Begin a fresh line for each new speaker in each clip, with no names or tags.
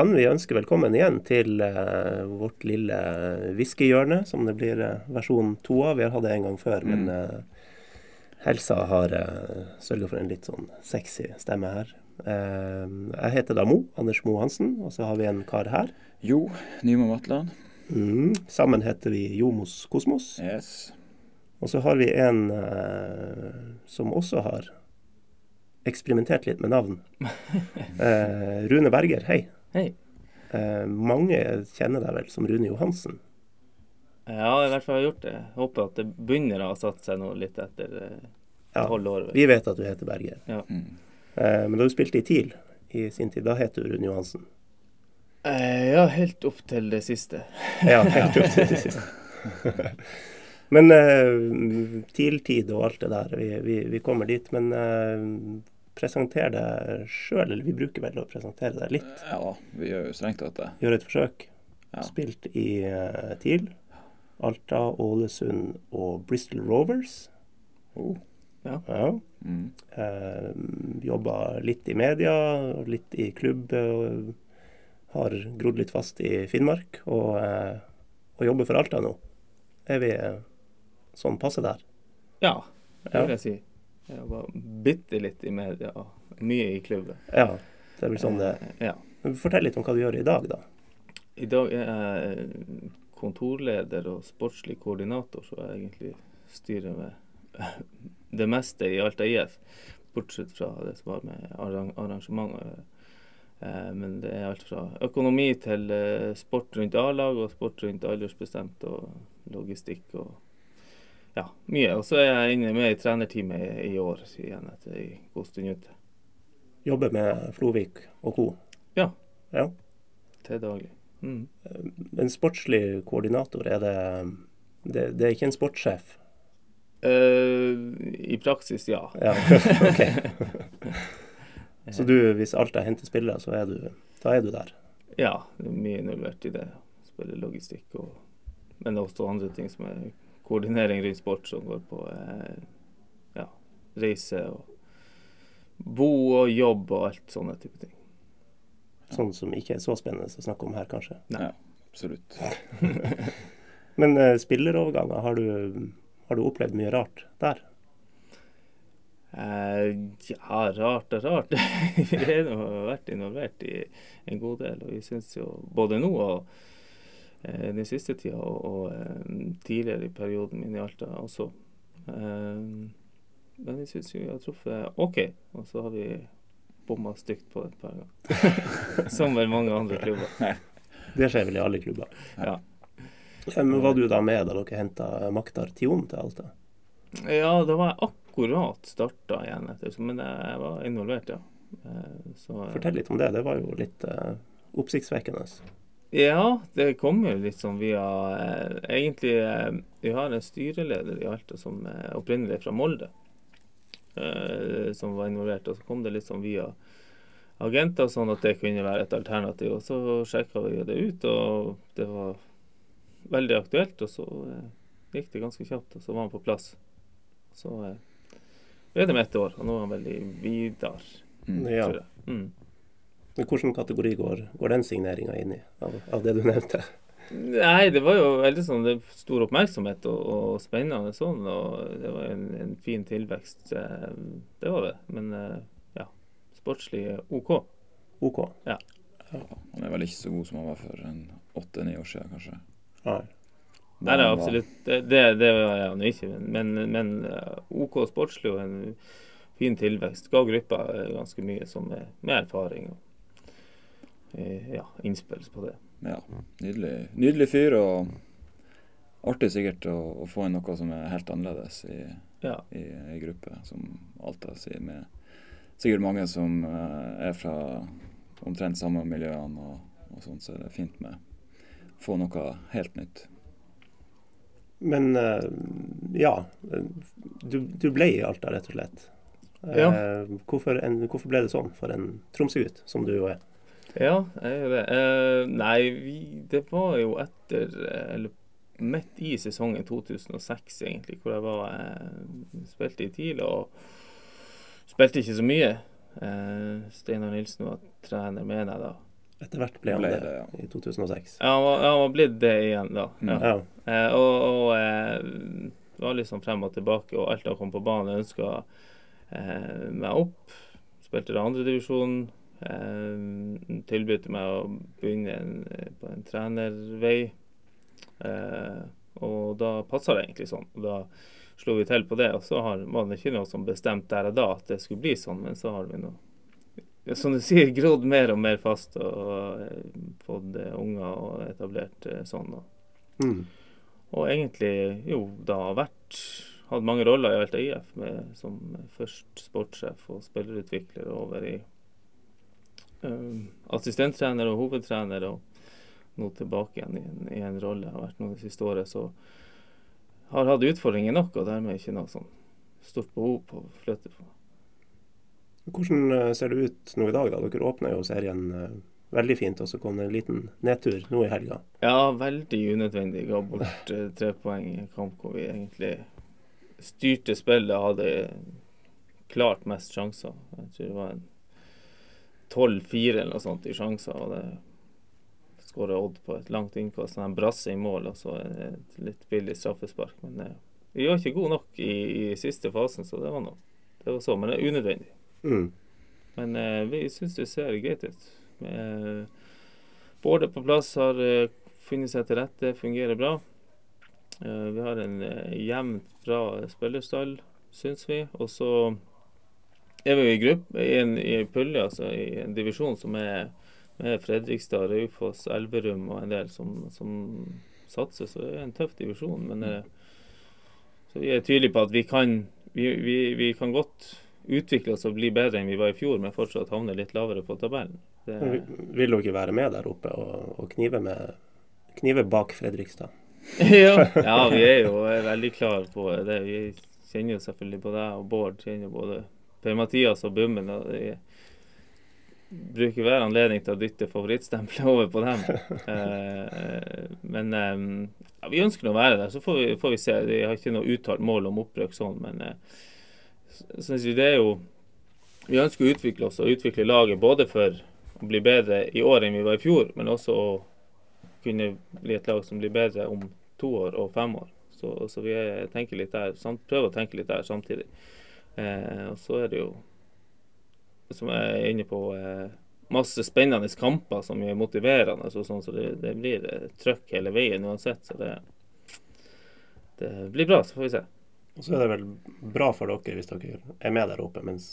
kan vi ønske velkommen igjen til uh, vårt lille whiskyhjørne, som det blir uh, versjon to av. Vi har hatt det en gang før, mm. men uh, helsa har uh, sørga for en litt sånn sexy stemme her. jeg heter da Mo, Anders Mo Hansen, og så har vi en kar her.
Jo Nymo Matland.
Mm. Sammen heter vi Jomos Kosmos.
Yes.
Og så har vi en som også har eksperimentert litt med navn. Eh, Rune Berger, hei.
Hei.
Eh, mange kjenner deg vel som Rune Johansen?
Ja, i hvert fall har jeg gjort det. Håper at det begynner å ha satt seg nå litt etter tolv
ja,
år.
Vi vet at du heter Berger.
Ja.
Mm. Eh, men da du spilte i TIL i sin tid, da het du Rune Johansen?
Eh, ja, helt opp til det siste.
ja, helt opp til det siste. Men uh, TIL-tid og alt det der, vi, vi, vi kommer dit. Men uh, det sjøl, eller vi bruker vel å presentere det litt.
Ja, vi gjør jo strengt tatt det.
Gjør et forsøk.
Ja.
Spilt i uh, TIL, Alta, Ålesund og Bristol Rovers.
Oh.
Ja.
ja.
Mm.
Uh, Jobba litt i media, litt i klubb. Uh, har grodd litt fast i Finnmark og, uh, og jobber for Alta nå. Er vi sånn passe der?
Ja, det vil jeg si. Jeg var bitte litt i media og mye i klubben.
Ja, det er vel sånn det er.
Eh, ja.
Fortell litt om hva du gjør i dag, da.
I dag er jeg kontorleder og sportslig koordinator, så jeg egentlig styrer med det meste i Alta IF. Bortsett fra det som har med arrangement å gjøre. Eh, men det er alt fra økonomi til eh, sport rundt A-lag og sport rundt aldersbestemt og logistikk og ja, mye. Og så er jeg inne med i trenerteamet i, år igjen etter en god stund ute.
Jobber med Flovik og co.?
Ja.
ja.
Til daglig. Mm.
En sportslig koordinator, er det, det, det er ikke en sportssjef?
Uh, I praksis, ja.
ja ok. så du, hvis alt er hentet spillere, så er du, da er du der?
Ja, det mye involvert i det. Spille logistikk og Men også andre ting som er koordinering rundt sport som går på eh, ja, reise og bo og jobb og alt sånne type ting.
Sånn som ikke er så spennende å snakke om her, kanskje?
Nei, absolutt.
Men uh, spilleroverganger, har du, har du opplevd mye rart der?
Eh, ja, rart og rart. vi har vært involvert i en god del, og vi syns jo både nå og Eh, den siste tida, og, og eh, tidligere i perioden min i Alta også. Eh, men jeg syns vi har truffet OK, og så har vi bomma stygt på det et par ganger. Som vel mange andre klubber.
Det skjer vel i alle klubber.
Ja.
Men Var du da med da dere henta Maktar Tion til Alta?
Ja, da var jeg akkurat starta igjen, etter, men jeg var involvert, ja.
Så, Fortell litt om det. Det var jo litt uh, oppsiktsvekkende.
Ja, det kommer litt sånn via eh, Egentlig eh, Vi har en styreleder i Alta som er eh, opprinnelig er fra Molde, eh, som var involvert. Og så kom det litt sånn via agenter, sånn at det kunne være et alternativ. Og så sjekka vi det ut, og det var veldig aktuelt. Og så eh, gikk det ganske kjapt, og så var han på plass. Så eh, ble det med ett år, og nå er han veldig videre,
mm. tror jeg. Mm. Men Hvilken kategori går, går den signeringa inn i, av, av, det du nevnte?
Nei, det var jo veldig sånn det stor oppmerksomhet og, og spennende sånn. Og det var en, en, fin tilvekst. Eh, det var det. Men eh, ja, sportslig OK.
OK.
Ja.
ja. Han er vel ikke så god som han var for en åtte-ni år siden, kanskje?
Nei.
Nei, det er absolutt. Det, det, det var han ikke. Men, men eh, OK sportslig og en fin tilvekst ga gruppa ganske mye som med, med erfaring. og Eh, ja, innspill på det.
Ja, nydelig, nydelig fyr, og artig sikkert å, å, få inn noe som er helt annerledes i,
ja.
i, i gruppe, som Alta sier, med sikkert mange som uh, er fra omtrent samme miljøene, og, og sånn, så er det fint med å få noe helt nytt.
Men uh, ja, du, du, ble i Alta, rett og slett.
Ja.
Uh, hvorfor, en, hvorfor, ble det sånn for en Tromsø-gutt som du jo er?
Ja, jeg gjør det. Uh, nei, vi, det var jo etter Eller midt i sesongen 2006, egentlig, hvor jeg var uh, spilte i TIL og spilte ikke så mye. Uh, Steinar Nilsen var trener, mener jeg da.
Etter hvert ble han
Ble
det,
det, ja.
i 2006.
Ja, han var, han var blitt det igjen, da.
Mm.
Ja. Eh, og og eh, det var liksom frem og tilbake, og alt han kom på banen, ønska eh, meg opp. Spilte det andredivisjon. Eh, tilbød meg å begynne en, på en trenervei. Eh, og da passa det egentlig sånn. Og da slo vi til på det, og så har, var det ikke noe som bestemte der og da at det skulle bli sånn, men så har vi nå som du sier, grodd mer og mer fast og og fått eh, unger og etablert eh, sånn. Og,
Mm.
Og egentlig jo da har vært hatt mange roller i Alta IF, med, som først sportssjef og spillerutvikler over i um, assistenttrener og hovedtrener, og nå tilbake igjen i en, i en rolle. Jeg har vært nå det siste året, så har hatt utfordringer nok, og dermed ikke noe sånn stort behov på å flytte på.
Hvordan eh, ser det ut nå i dag? da? Dere åpner jo serien eh, veldig fint, og så kom det en liten nedtur nå i helga.
Ja, veldig unødvendig. Ga bort eh, tre poeng i en kamp hvor vi egentlig styrte spillet hadde klart mest sjanser. Jeg tror det var en 12-4 eller noe sånt i sjanser. og det skårer Odd på et langt innkast. En brasser i mål og så et litt billig straffespark. Men eh, vi var ikke gode nok i, i siste fasen, så det var noe. Det var så, men det er unødvendig.
Mm.
Men eh, vi syns det ser greit ut. Eh, Bård er på plass, har eh, funnet seg til rette, fungerer bra. Eh, vi har en jevnt bra spillerstall, syns vi. Og så er vi i gruppe i en, i en pulje, altså i en divisjon som er med Fredrikstad, Raufoss, Elverum og en del som, som satser. Så det er en tøff divisjon. Men eh, så vi er tydelige på at vi kan, vi, vi, vi kan godt utvikle oss og bli bedre enn vi var i fjor, men fortsatt havne litt lavere på tabellen. Det,
vi- Vil dere være med der oppe og, og knive, med, knive bak Fredrikstad?
ja, ja, vi er jo veldig klare på det. Vi kjenner jo selvfølgelig på deg, og Bård kjenner jo både Per-Mathias og Bummen. og de bruker hver anledning til å dytte favorittstempelet over på dem. Eh, men eh, ja, vi ønsker å være der, så får vi, får vi se. Vi har ikke noe uttalt mål om opprykk sånn, men eh, synes vi det er jo Vi ønsker å utvikle oss og utvikle laget både for å bli bedre i år enn vi var i fjor, men også å kunne bli et lag som blir bedre om to år og fem år. Så, så vi er, tenker litt der, prøver å tenke litt der samtidig. Eh, og så er det jo, som jeg er inne på, eh, masse spennende kamper som er motiverende. Så, sånn, så det, det blir eh, trøkk hele veien uansett. Så det, det blir bra, så får vi se.
Og så er det vel bra for dere hvis dere er med der oppe, mens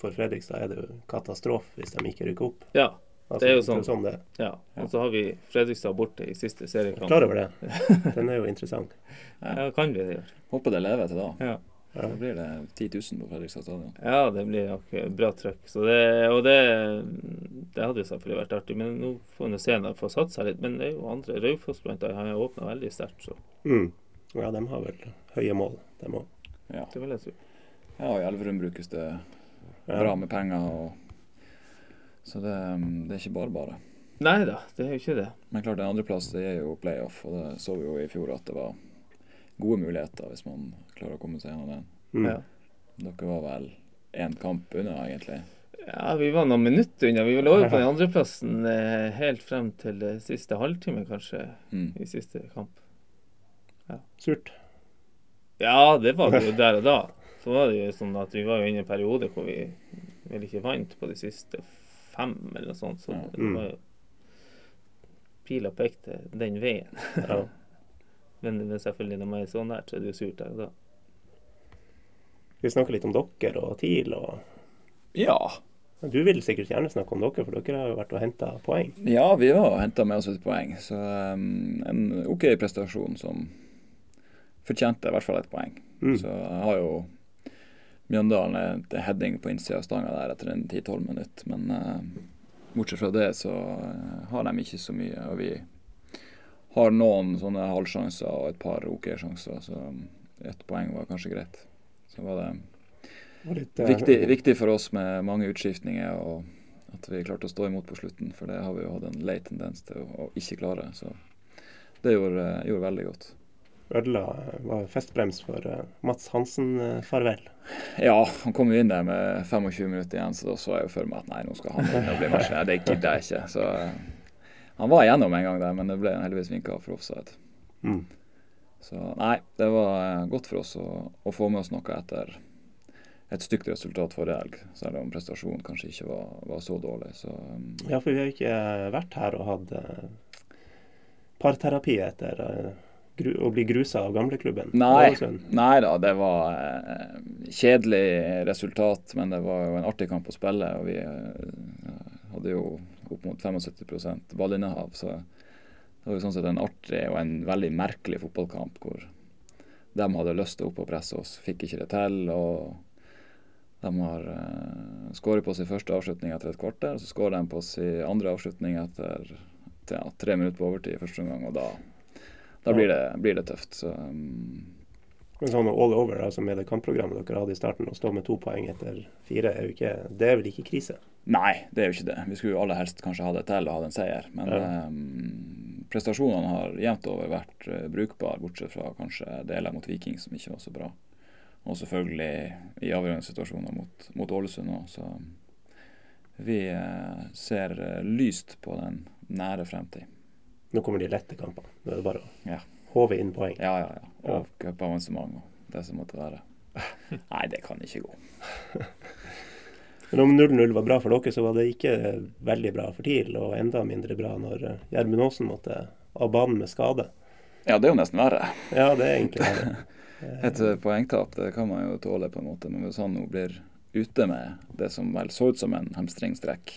for Fredrikstad er det jo katastrofe hvis de ikke rykker opp.
Ja.
Altså,
Det er jo sånn.
sånn det
ja. Og så har vi Fredrikstad borte i siste seriekamp.
Klar over det. Den er jo interessant.
Ja, kan vi det?
Håper det lever til da.
Ja.
Da blir det 10 000 på Fredrikstad stadion.
Ja, det blir nok bra trøkk. Så det, og det, det hadde jo selvfølgelig vært artig. Men nå får vi se når de får satt seg litt. Men det er jo andre Raufoss blant annet har åpna veldig sterkt, så
Mm. Ja, de har vel høye mål, de òg.
Ja.
det vil jeg tro.
ja, og i Elverum brukes det bra med penger. Og, så det, det er ikke bare bare.
Nei da, det er jo ikke det.
Men klart en andreplass det er jo playoff, og det så vi jo i fjor at det var gode muligheter hvis man klarer å komme seg gjennom den.
Mm.
Ja.
Dere var vel én kamp unna, egentlig.
ja, vi var noen minutter unna. Vi lå jo på den andreplassen eh, helt frem til eh, siste halvtime, kanskje,
Mm.
i siste kamp.
Surt.
Ja, det var det jo der og da. Så var det jo sånn at vi var jo inne i en periode hvor vi vel ikke vant på de siste fem, eller noe sånt. Så
Ja.
det var jo Pila pekte den veien.
Ja.
Men, men selvfølgelig, når man er så nært, så er det jo surt der og da.
Vi snakke litt om dere og TIL. og
Ja.
Du vil sikkert gjerne snakke om dere, for dere har jo vært og henta poeng.
ja, vi har henta med oss et poeng. Så um, en OK prestasjon som fortjente i hvert fall et poeng.
Mm.
Så jeg har jo Mjøndalen et heading på innsida av stanga der etter en 10-12 minutter. Men uh, bortsett fra det så eh, har de ikke så mye. Og vi har noen sånne halvsjanser og et par OK-sjanser, så um, ett poeng var kanskje greit. Så var det
Og litt, viktig,
viktig, viktig for oss med mange utskiftninger og at vi klarte å stå imot på slutten. For det har vi jo hatt en lei tendens til å, å ikke klare. Så det gjorde, gjorde veldig godt.
ødela var festbrems for uh, Mats Hansen-farvel.
Ja, han kom jo inn der med 25 minutter igjen, så da så jeg jo for meg at nei, nå skal han inn og bli matchen. Det gidder jeg ikke. Så uh, han var igjennom en gang der, men det ble heldigvis vinka for offside. Mm. Så nei, det var godt for oss å, å, få med oss noe etter et stygt resultat forrige helg, selv om prestasjonen kanskje ikke var, var så dårlig. Så, um,
ja, for vi har ikke vært her og hatt parterapi etter å bli grusa av gamleklubben?
Nei, nei da, det var uh, kjedelig resultat, men det var jo en artig kamp å spille. Og vi uh, hadde jo opp mot 75% ballinnehav, så det var jo sånn sett en artig og en veldig merkelig fotballkamp hvor de hadde lyst til å opp og presse oss, fikk ikke det til. og de har uh, skåret på sin første avslutning etter et kvarter, så skårer de på sin andre avslutning etter ja, tre minutter på overtid første omgang, og da, da blir, det, blir, det, tøft. Så, um,
men sånn all over, altså med det kampprogrammet dere hadde i starten, å stå med to poeng etter fire, er jo ikke, det er vel ikke krise?
Nei, det er jo ikke det. Vi skulle jo aller helst kanskje ha det til og ha en seier. Men ja. um, prestasjonene har jevnt over vært uh, brukbare, bortsett fra kanskje deler mot Viking som ikke var så bra. Og selvfølgelig i avgjørende situasjoner mot, mot Ålesund òg, så vi uh, ser uh, lyst på den nære fremtid.
Nå kommer de lette kampene. Nå er det bare å ja. håve inn poeng.
Ja, ja. ja. Og cupavansement og det som måtte være. Nei, det kan ikke gå.
Men om 0-0 var bra for dere, så var det ikke veldig bra for TIL, og enda mindre bra når eh, Gjermund Aasen måtte av banen med skade.
Ja, det er jo nesten verre.
Ja, det er egentlig verre.
Et eh, poengtap det kan man jo tåle, på en måte, men hvis han nå blir ute med det som vel så ut som en hamstringstrekk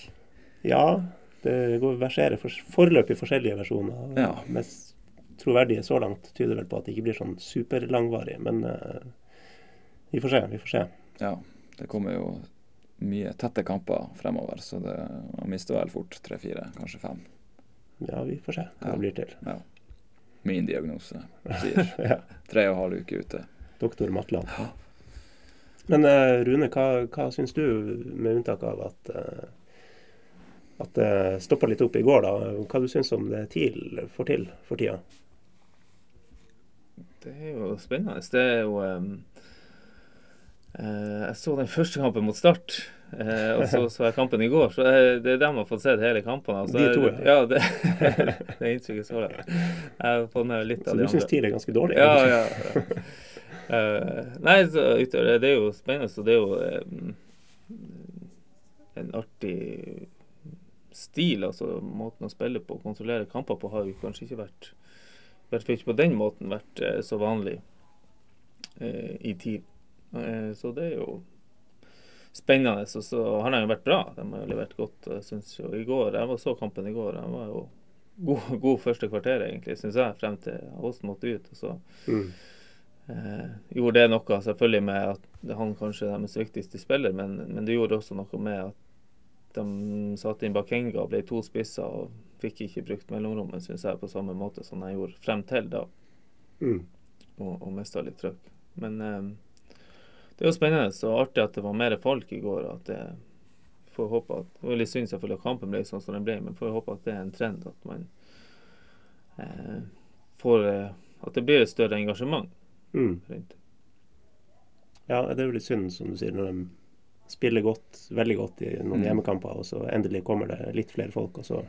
Ja, det går verserer for, foreløpig forskjellige versjoner. Ja. Mest troverdige så langt tyder vel på at det ikke blir sånn superlangvarig. Men uh, vi får se. Vi får se.
Ja, det kommer jo mye tette kamper fremover, så det, man mister vel fort tre-fire, kanskje fem.
Ja, vi får se hva ja. det blir til. Ja.
Min diagnose sier ja. tre og en halv uke ute.
Doktor Matland. Ja. Men uh, Rune, hva, hva syns du, med unntak av at uh, at det stoppa litt opp i går. da. Hva du syns om det TIL får til for tida?
Det er jo spennende. Det er jo um, uh, Jeg så den første kampen mot Start. Uh, og så så jeg kampen i går. Så det er dem har fått sett hele kampen. Altså,
de to,
ja. ja det, det er inntrykket så langt. Jeg har fått med litt
så
av de
andre. Så du syns TIL er ganske dårlig?
Ja, ja. ja. Uh, nei, så, det er jo spennende. Så det er jo um, en artig stil, altså måten å spille på, kontrollere kamper på, har jo kanskje ikke vært ikke på den måten vært eh, så vanlig eh, i tid. Eh, så det er jo spennende. Og så har de jo vært bra. De har jo levert godt. Jeg synes jo i går, jeg var så kampen i går. De var jo god, god første kvarter, egentlig, syns jeg, frem til Åsen måtte ut. Og så mm. eh, gjorde det noe selvfølgelig med at han kanskje er deres viktigste spiller, men, men det gjorde også noe med at de satte inn Bakenga og ble to spisser og fikk ikke brukt mellomrommet, syns jeg, på samme måte som de gjorde frem til da. Mm. Og, og mista litt trøkk. Men eh, det er jo spennende og artig at det var mer folk i går. at det får håpe at, Det var litt synd selvfølgelig at kampen ble sånn som den ble, men får håpe at det er en trend at man eh, får eh, At det blir et større engasjement mm.
Ja, det er jo litt synd, som du sier, når de spiller godt, veldig godt i noen mm. hjemmekamper, og så endelig kommer det litt flere folk, og så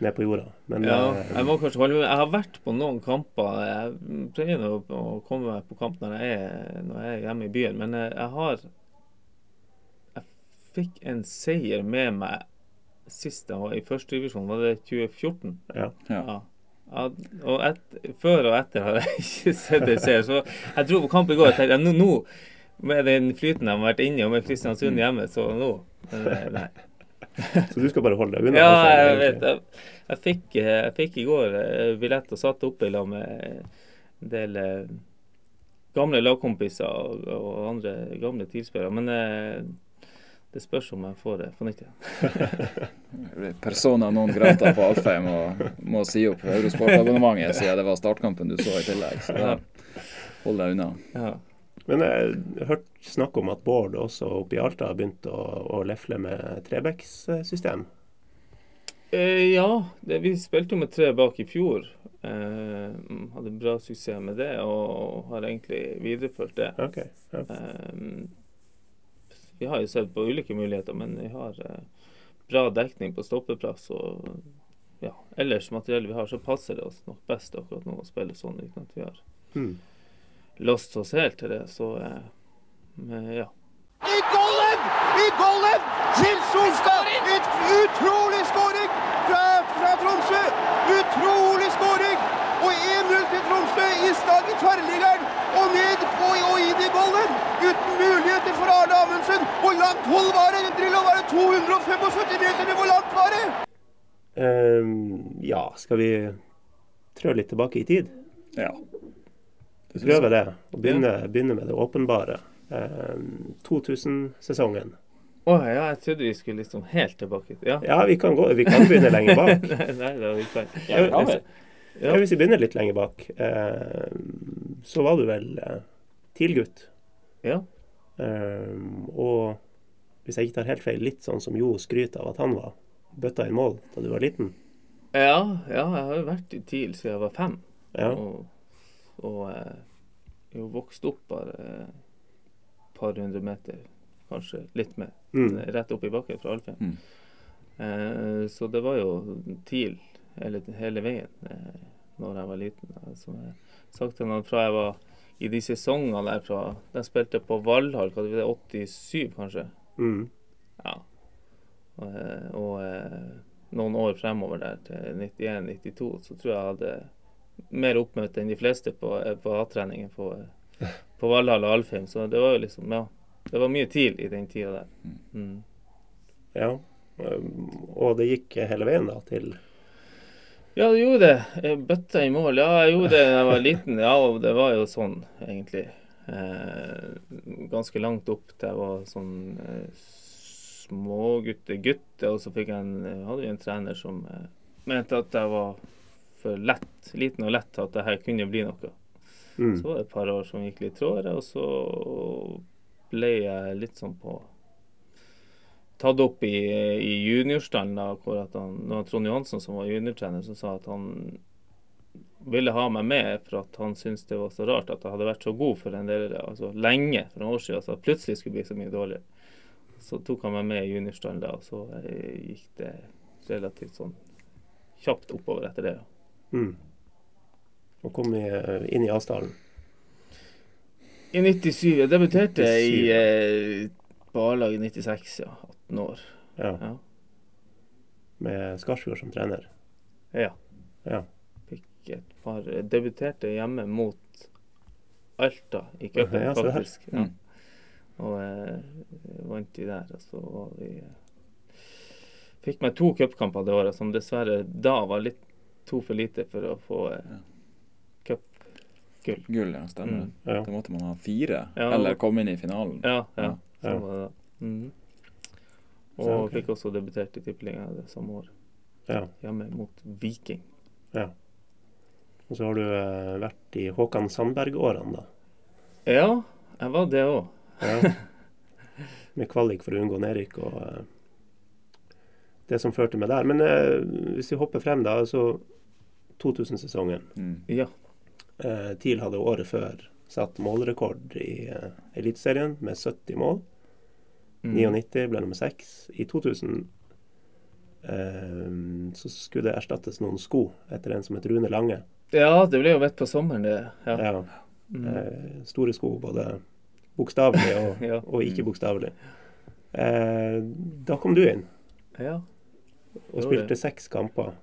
ned på jorda.
Men, ja, eh, jeg må kanskje holde med. Jeg har vært på noen kamper. Jeg pleier å, å komme meg på kamp når jeg, er, når jeg er hjemme i byen, men jeg, jeg har Jeg fikk en seier med meg sist jeg var i første divisjon, var det 2014?
Ja. ja.
ja. og et, før og etter har jeg ikke sett en seier. Så jeg dro på kamp i går og tenkte nå, nå med den flyten de har vært inne og med Kristiansund mm. hjemme, så nå Nei.
Så du skal bare holde deg unna?
Ja, jeg vet jeg, jeg, fikk, jeg fikk i går eh, billett og satt oppe i lag med en del eh, gamle lagkompiser og, og andre gamle tilspillere. Men eh, det spørs om jeg får det på nytt igjen.
Persona non grata på Alfheim og må si opp Eurosport-abonnementet siden det var startkampen du så i tillegg. Så da hold deg unna.
Ja.
Men jeg har hørt snakk om at Bård også oppe i Alta har begynt å, å lefle med Trebecks-system?
Eh, ja, det, vi spilte jo med tre bak i fjor. Eh, hadde bra suksess med det, og har egentlig videreført det.
Okay, Ja.
Eh, vi har jo sett på ulike muligheter, men vi har eh, bra dekning på stoppeplass. Og ja, ellers materiell vi har, så passer det oss nok best akkurat nå å spille sånn uten at vi har
Mm.
Låst oss helt til det. Så eh, ja.
I golden! I golden! Til Solstad! Et utrolig skåring fra, fra Tromsø! Utrolig skåring! Og 1-0 til Tromsø i stad i tverrliggeren. Og ned og, og inn i golden! Uten muligheter for Arne Amundsen. Hvor langt hold var det? Drillo var det 275 meter? Hvor langt var det?
Um, ja, skal vi trå litt tilbake i tid?
Ja.
Prøve det. Og begynne, begynne med det åpenbare. Ehm, 2000-sesongen.
Å ja, jeg trodde vi skulle liksom helt tilbake. Ja.
Ja, vi kan, gå, vi kan begynne lenger bak.
nei, nei, ikke feil.
Ja, kan.
Ja, hvis vi begynner litt lenger bak, eh, så var du vel eh, TIL-gutt.
Ja.
Ehm, og hvis jeg ikke tar helt feil, litt sånn som Jo skryter av at han var. Bøtta i mål da du var liten.
Ja, ja, jeg har jo vært i TIL siden jeg var fem.
Ja.
Og, og eh, har vokst opp bare et par hundre meter, kanskje litt mer.
Mm.
Rett opp i bakken fra Alfheim.
Mm.
Eh, så det var jo TIL hele, hele veien eh, når jeg var liten. Eh, Som jeg sagt til noen fra jeg var i de sesongene der fra De spilte på Valhall, hva det var, 87 kanskje.
Mm.
Ja. Og, eh, og eh, noen år fremover der, til 91-92, så tror jeg jeg hadde mer oppmøte enn de fleste på, eh, på A-treningen på, eh, på Valhall og Alfheim. Så det var jo liksom, ja. Det var mye TIL i den tida der. Mm.
ja. Ehm, og det gikk hele veien da til
Ja, det gjorde det. Jeg bøtta i mål. Ja, jeg gjorde det da jeg var liten. Ja, og det var jo sånn, egentlig. Eh, ganske langt opp til jeg var sånn eh, smågutte-gutte. Og så fikk jeg en, eh, hadde vi en trener som eh, mente at jeg var for lett, liten og lett til at det her kunne bli noe.
mm.
Så var det et par år som gikk litt tråere, og så ble jeg litt sånn på Tatt opp i, i juniorstallen, da, hvor at han, det var Trond Johansen som var juniortrener, som sa at han ville ha meg med for at han syntes det var så rart at jeg hadde vært så god for en del, altså lenge, for noen år siden, at plutselig skulle bli så mye dårligere. Så tok han meg med i juniorstallen da, og så eh, gikk det relativt sånn kjapt oppover etter det. ja.
Mm. Og kom i, inn i avstanden.
I 97. Jeg debuterte
97,
i eh, på A-laget 96, ja. 18 år.
Ja.
Ja.
Med Skarsfjord som trener.
ja.
Ja.
Fikk et par Debuterte hjemme mot Alta i cupen,
Ja,
faktisk. Ja.
Mm.
Og eh, vant de der. Og så var vi eh, Fikk meg to cupkamper det året, som dessverre da var litt to for lite for å få eh, cupgull.
Gull, ja. Stemmer.
Mm.
Ja.
Da måtte man ha fire,
Ja.
eller komme inn i finalen.
Ja, ja.
Ja.
Sånn
Ja.
var det da. Mhm. Og
ja, okay.
fikk også debutert i Tippeligaen det samme år,
ja.
hjemme mot Viking.
ja. Og så har du eh, vært i Håkan Sandberg-årene, da.
Ja, jeg var det òg.
Ja. Med kvalik for å unngå nedrykk og eh, det som førte meg der. Men eh, hvis vi hopper frem, da. Altså 2000-sesongen.
Mm.
Ja.
Eh, TIL hadde året før satt målrekord i eh, Eliteserien med 70 mål.
Mm.
99 ble nummer 6. I 2000 eh, så skulle det erstattes noen sko etter en som het Rune Lange.
Ja, det ble jo vett på sommeren, det. Ja.
Ja,
Mm.
eh, store sko, både bokstavelig og,
Ja.
og ikke bokstavelig. Eh, da kom du inn
ja.
Og spilte seks kamper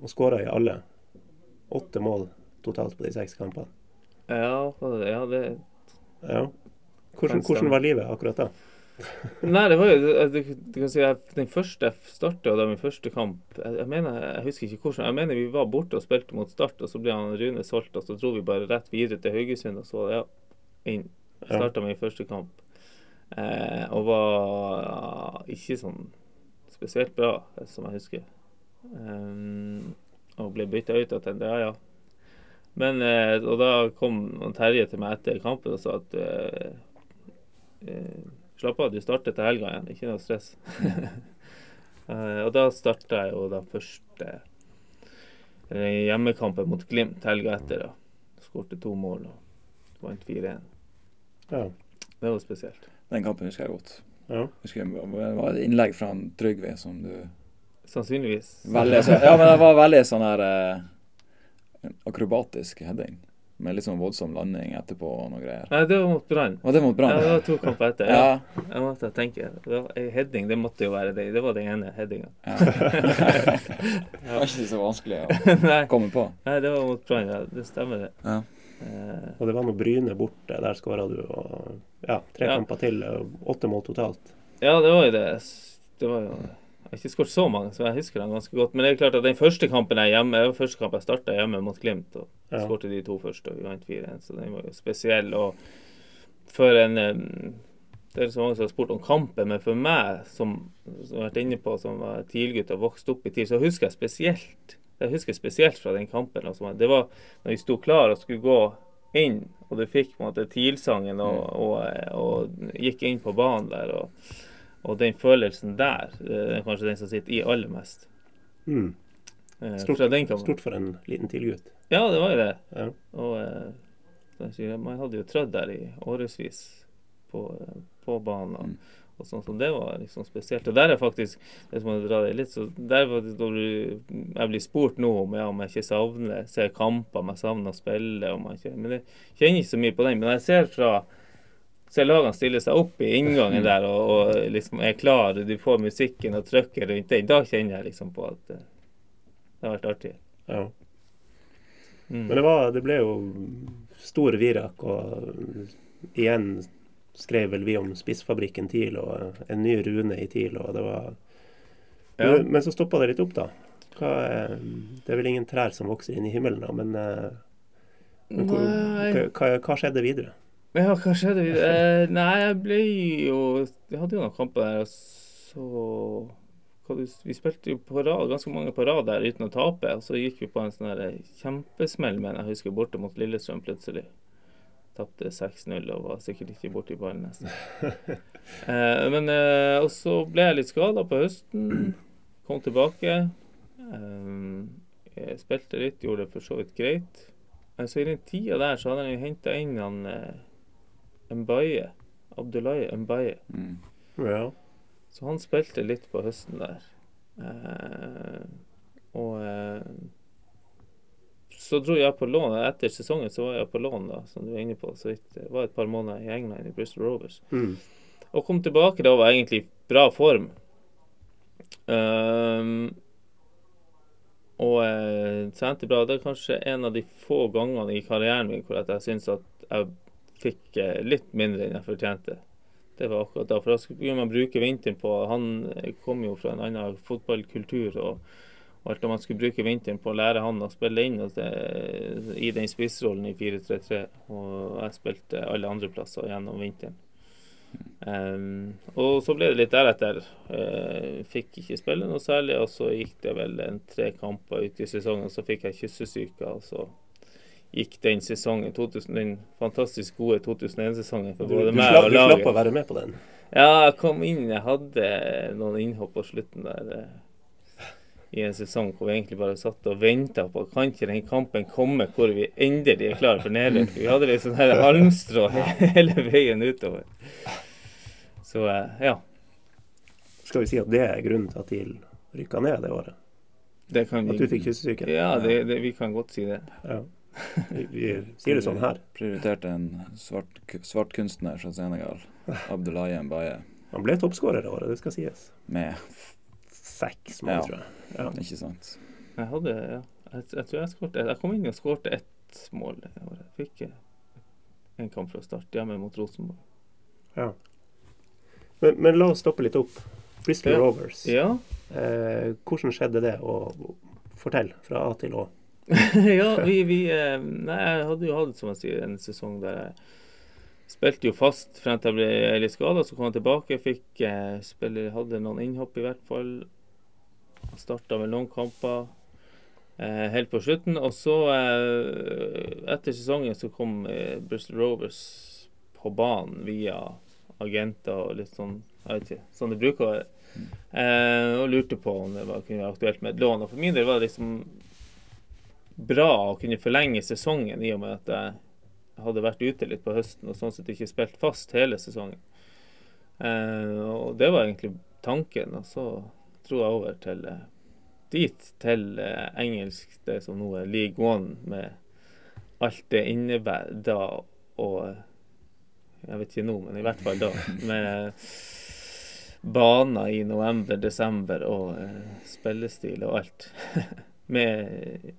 og skåra i alle. Åtte mål totalt på de seks kampene.
Ja, det, ja det
Ja. Hvordan, hvordan var livet akkurat da?
Nei, det var jo du, du kan si, jeg, Den første jeg starta da min første kamp jeg, jeg mener, jeg husker ikke hvordan Jeg mener vi var borte og spilte mot Start, og så ble han Rune solgt, og så dro vi bare rett videre til Haugesund, og så ja, inn.
Ja.
Min første kamp. Eh, og var ikke sånn spesielt bra, som jeg husker. Um, og ble bytta ut ja, ja. Men, eh, og da kom Terje til meg etter kampen og sa at eh, eh, Slapp av, du starter til helga igjen. Ikke noe stress. Eh, og da starta jeg jo da første eller hjemmekampen mot Glimt helga etter. da. Skårte to mål og vant 4-1.
Ja.
Det var spesielt.
Den kampen husker jeg godt.
Ja.
Husker jeg, det var et innlegg fra en Trygve som du
Sannsynligvis.
veldig, så, Ja, men det var veldig sånn her eh, akrobatisk heading. Med litt sånn voldsom landing etterpå og noe greier.
Nei, det var mot Brann.
Var det mot
Ja, det var to kamper etter. Ja.
Ja.
Jeg måtte tenke. Det var, heading, det måtte jo være det. Det var den ene headinga.
ja. det var ikke så vanskelig å komme på.
Nei, det var mot Brann. Ja. Det stemmer, det.
Ja.
Eh,
Og det var noe Bryne borte. Der skåra du. Og ja, tre
Ja.
kamper til. Åtte mål totalt.
ja, det var jo det. Det var jo Jeg har ikke skåret så mange, så jeg husker dem ganske godt. Men det er klart at den første kampen jeg hjemme, det var første kamp jeg starta hjemme mot Glimt. og
Ja.
skårte de to første, og vi vant 4-1. Så den var jo spesiell. Og for en Det er så mange som har spurt om kampen, men for meg, som, som har vært inne på, som var TIL-gutt og vokste opp i TIL, så husker jeg spesielt jeg husker spesielt fra den kampen. Altså, det var når vi sto klar og skulle gå inn, og du fikk på en måte TIL-sangen og, og, og, gikk inn på banen der. Og, og den følelsen der, det er kanskje den som sitter i aller mest.
Mm.
Eh,
Stort, stort for en liten tilgutt.
Ja, det var jo det.
Ja.
Og eh, jeg man hadde jo trødd der i årevis på, eh, på banen.
Mm.
Og sånn, som det var liksom spesielt. Og der er faktisk hvis man drar det litt, så der var det da jeg blir spurt nå om, ja, om jeg ikke savner ser kamper, om jeg savner å spille. Om jeg ikke, men jeg kjenner ikke så mye på den. Men jeg ser fra ser lagene stille seg opp i inngangen
Mm.
der og, og liksom er klar, du får musikken og trykket rundt den. Da kjenner jeg liksom på at eh, det har vært artig.
Ja.
Mm.
Men det, var, det ble jo stor virak, og igjen skrev vel vi om spissfabrikken TIL og en ny Rune i TIL, og det var
Ja.
men, så stoppa det litt opp, da. Hva, er- det er vel ingen trær som vokser inn i himmelen, da, men, eh, men hvor, hva, hva, hva skjedde videre?
Ja, hva skjedde? Eh, nei, jeg ble jo Jeg hadde jo noen kamper der, og så Vi spilte jo på rad, ganske mange på rad der uten å tape. Og så gikk vi på en sånn kjempesmell, men jeg husker borte mot Lillestrøm plutselig. Tapte 6-0 og var sikkert ikke borti ballen nesten. Eh, men eh, Og så ble jeg litt skada på høsten. Kom tilbake. Eh, spilte litt, gjorde det for så vidt greit. Eh, Så i den tida der så hadde jeg henta inn han eh, Mbaye. Abdullahi Mbaye.
Mm.
Ja.
Så han spilte litt på høsten der. Eh, og eh, så dro jeg på lån. Etter sesongen så var jeg på lån, da, som du er inne på. Så. Jeg var et par måneder i England, i Bristol Rovers.
Mm.
Og kom tilbake da var jeg egentlig i bra form. Um, og eh, trente bra. Det er kanskje en av de få gangene i karrieren min hvor jeg syns at jeg fikk eh, litt mindre enn jeg fortjente. Det var akkurat da. For da skulle man bruke vinteren på Han kom jo fra en annen fotballkultur. og alt om man skulle bruke vinteren på å lære han å spille inn og det, i den spissrollen i 4-3-3. Og jeg spilte alle andre plasser gjennom vinteren. Um, og så ble det litt deretter. Uh, fikk ikke spille noe særlig, og så gikk det vel en tre kamper ut i sesongen. Så fikk jeg kyssesyke, og så gikk den sesongen, 2000, den fantastisk gode 2001-sesongen for både meg
slapp,
laget.
du slapp å være med på den.
Ja, jeg kom inn, jeg hadde noen innhopp på slutten der. eh, I en sesong hvor vi egentlig bare satt og venta på kan ikke den kampen komme hvor vi endelig er klare for nedrykk. Vi hadde litt sånn her halmstrå hele veien utover. Så eh, ja.
Skal vi si at det er grunnen til at TIL rykka ned det året?
Det kan
At du fikk kyssesyke?
Ja, det, det, vi kan godt si det.
Ja. Vi, vi sier det sånn her.
Prioriterte en svart, kunstner fra Senegal, Abdullahi Mbaye,
Han ble toppskårer det året, det skal sies.
med.
Seks mål,
Ja.
tror jeg. Ja.
Ikke sant?
Jeg hadde ja, jeg, jeg tror jeg skårte Jeg kom inn og skårte ett mål det året. Fikk eh, en kamp fra start hjemme mot Rosenborg.
Ja. Men, men la oss stoppe litt opp. Bristol
Ja.
Rovers.
Ja.
Eh, hvordan skjedde det? Og fortell fra A til Å.
ja, vi, vi eh, Nei, jeg hadde jo hatt, som jeg sier, en sesong der jeg spilte jo fast frem til jeg ble litt skada. Så kom jeg tilbake, fikk eh, spille, hadde noen innhopp i hvert fall. Starta med noen kamper eh, helt på slutten. Og så, eh, etter sesongen, så kom eh, Bristol Rovers på banen via agenter og litt sånn, jeg vet ikke, sånn det bruker å være. Eh, og lurte på om det var, kunne være aktuelt med et lån. Og for min del var det liksom bra å kunne forlenge sesongen i og med at jeg hadde vært ute litt på høsten og sånn sett ikke spilt fast hele sesongen. Eh, og det var egentlig tanken. Og så dro jeg over til eh, dit, til eh, engelsk, det som nå er league one, med alt det innebærer da og eh, Jeg vet ikke nå, men i hvert fall da. Med baner i november, desember og spillestil og alt. med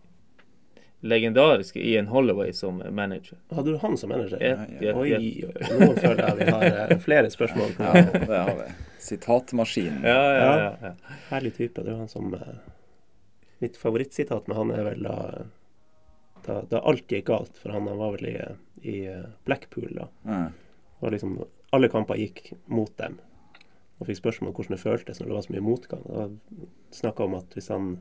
legendariske Ian Holloway som manager.
Hadde du han som manager?
Yep, yep,
Oi, oi, nå føler jeg vi har eh, flere spørsmål.
Ja, det har vi. Sitatmaskinen.
Ja, ja, ja. ja.
Herlig type. Det er han som eh, Mitt favorittsitat med han er vel da da, da alt gikk galt for han. Han var vel i, i eh, Blackpool da.
Mm.
Og liksom alle kamper gikk mot dem. Og fikk spørsmål om hvordan det føltes når det var så mye motgang. Snakka om at hvis han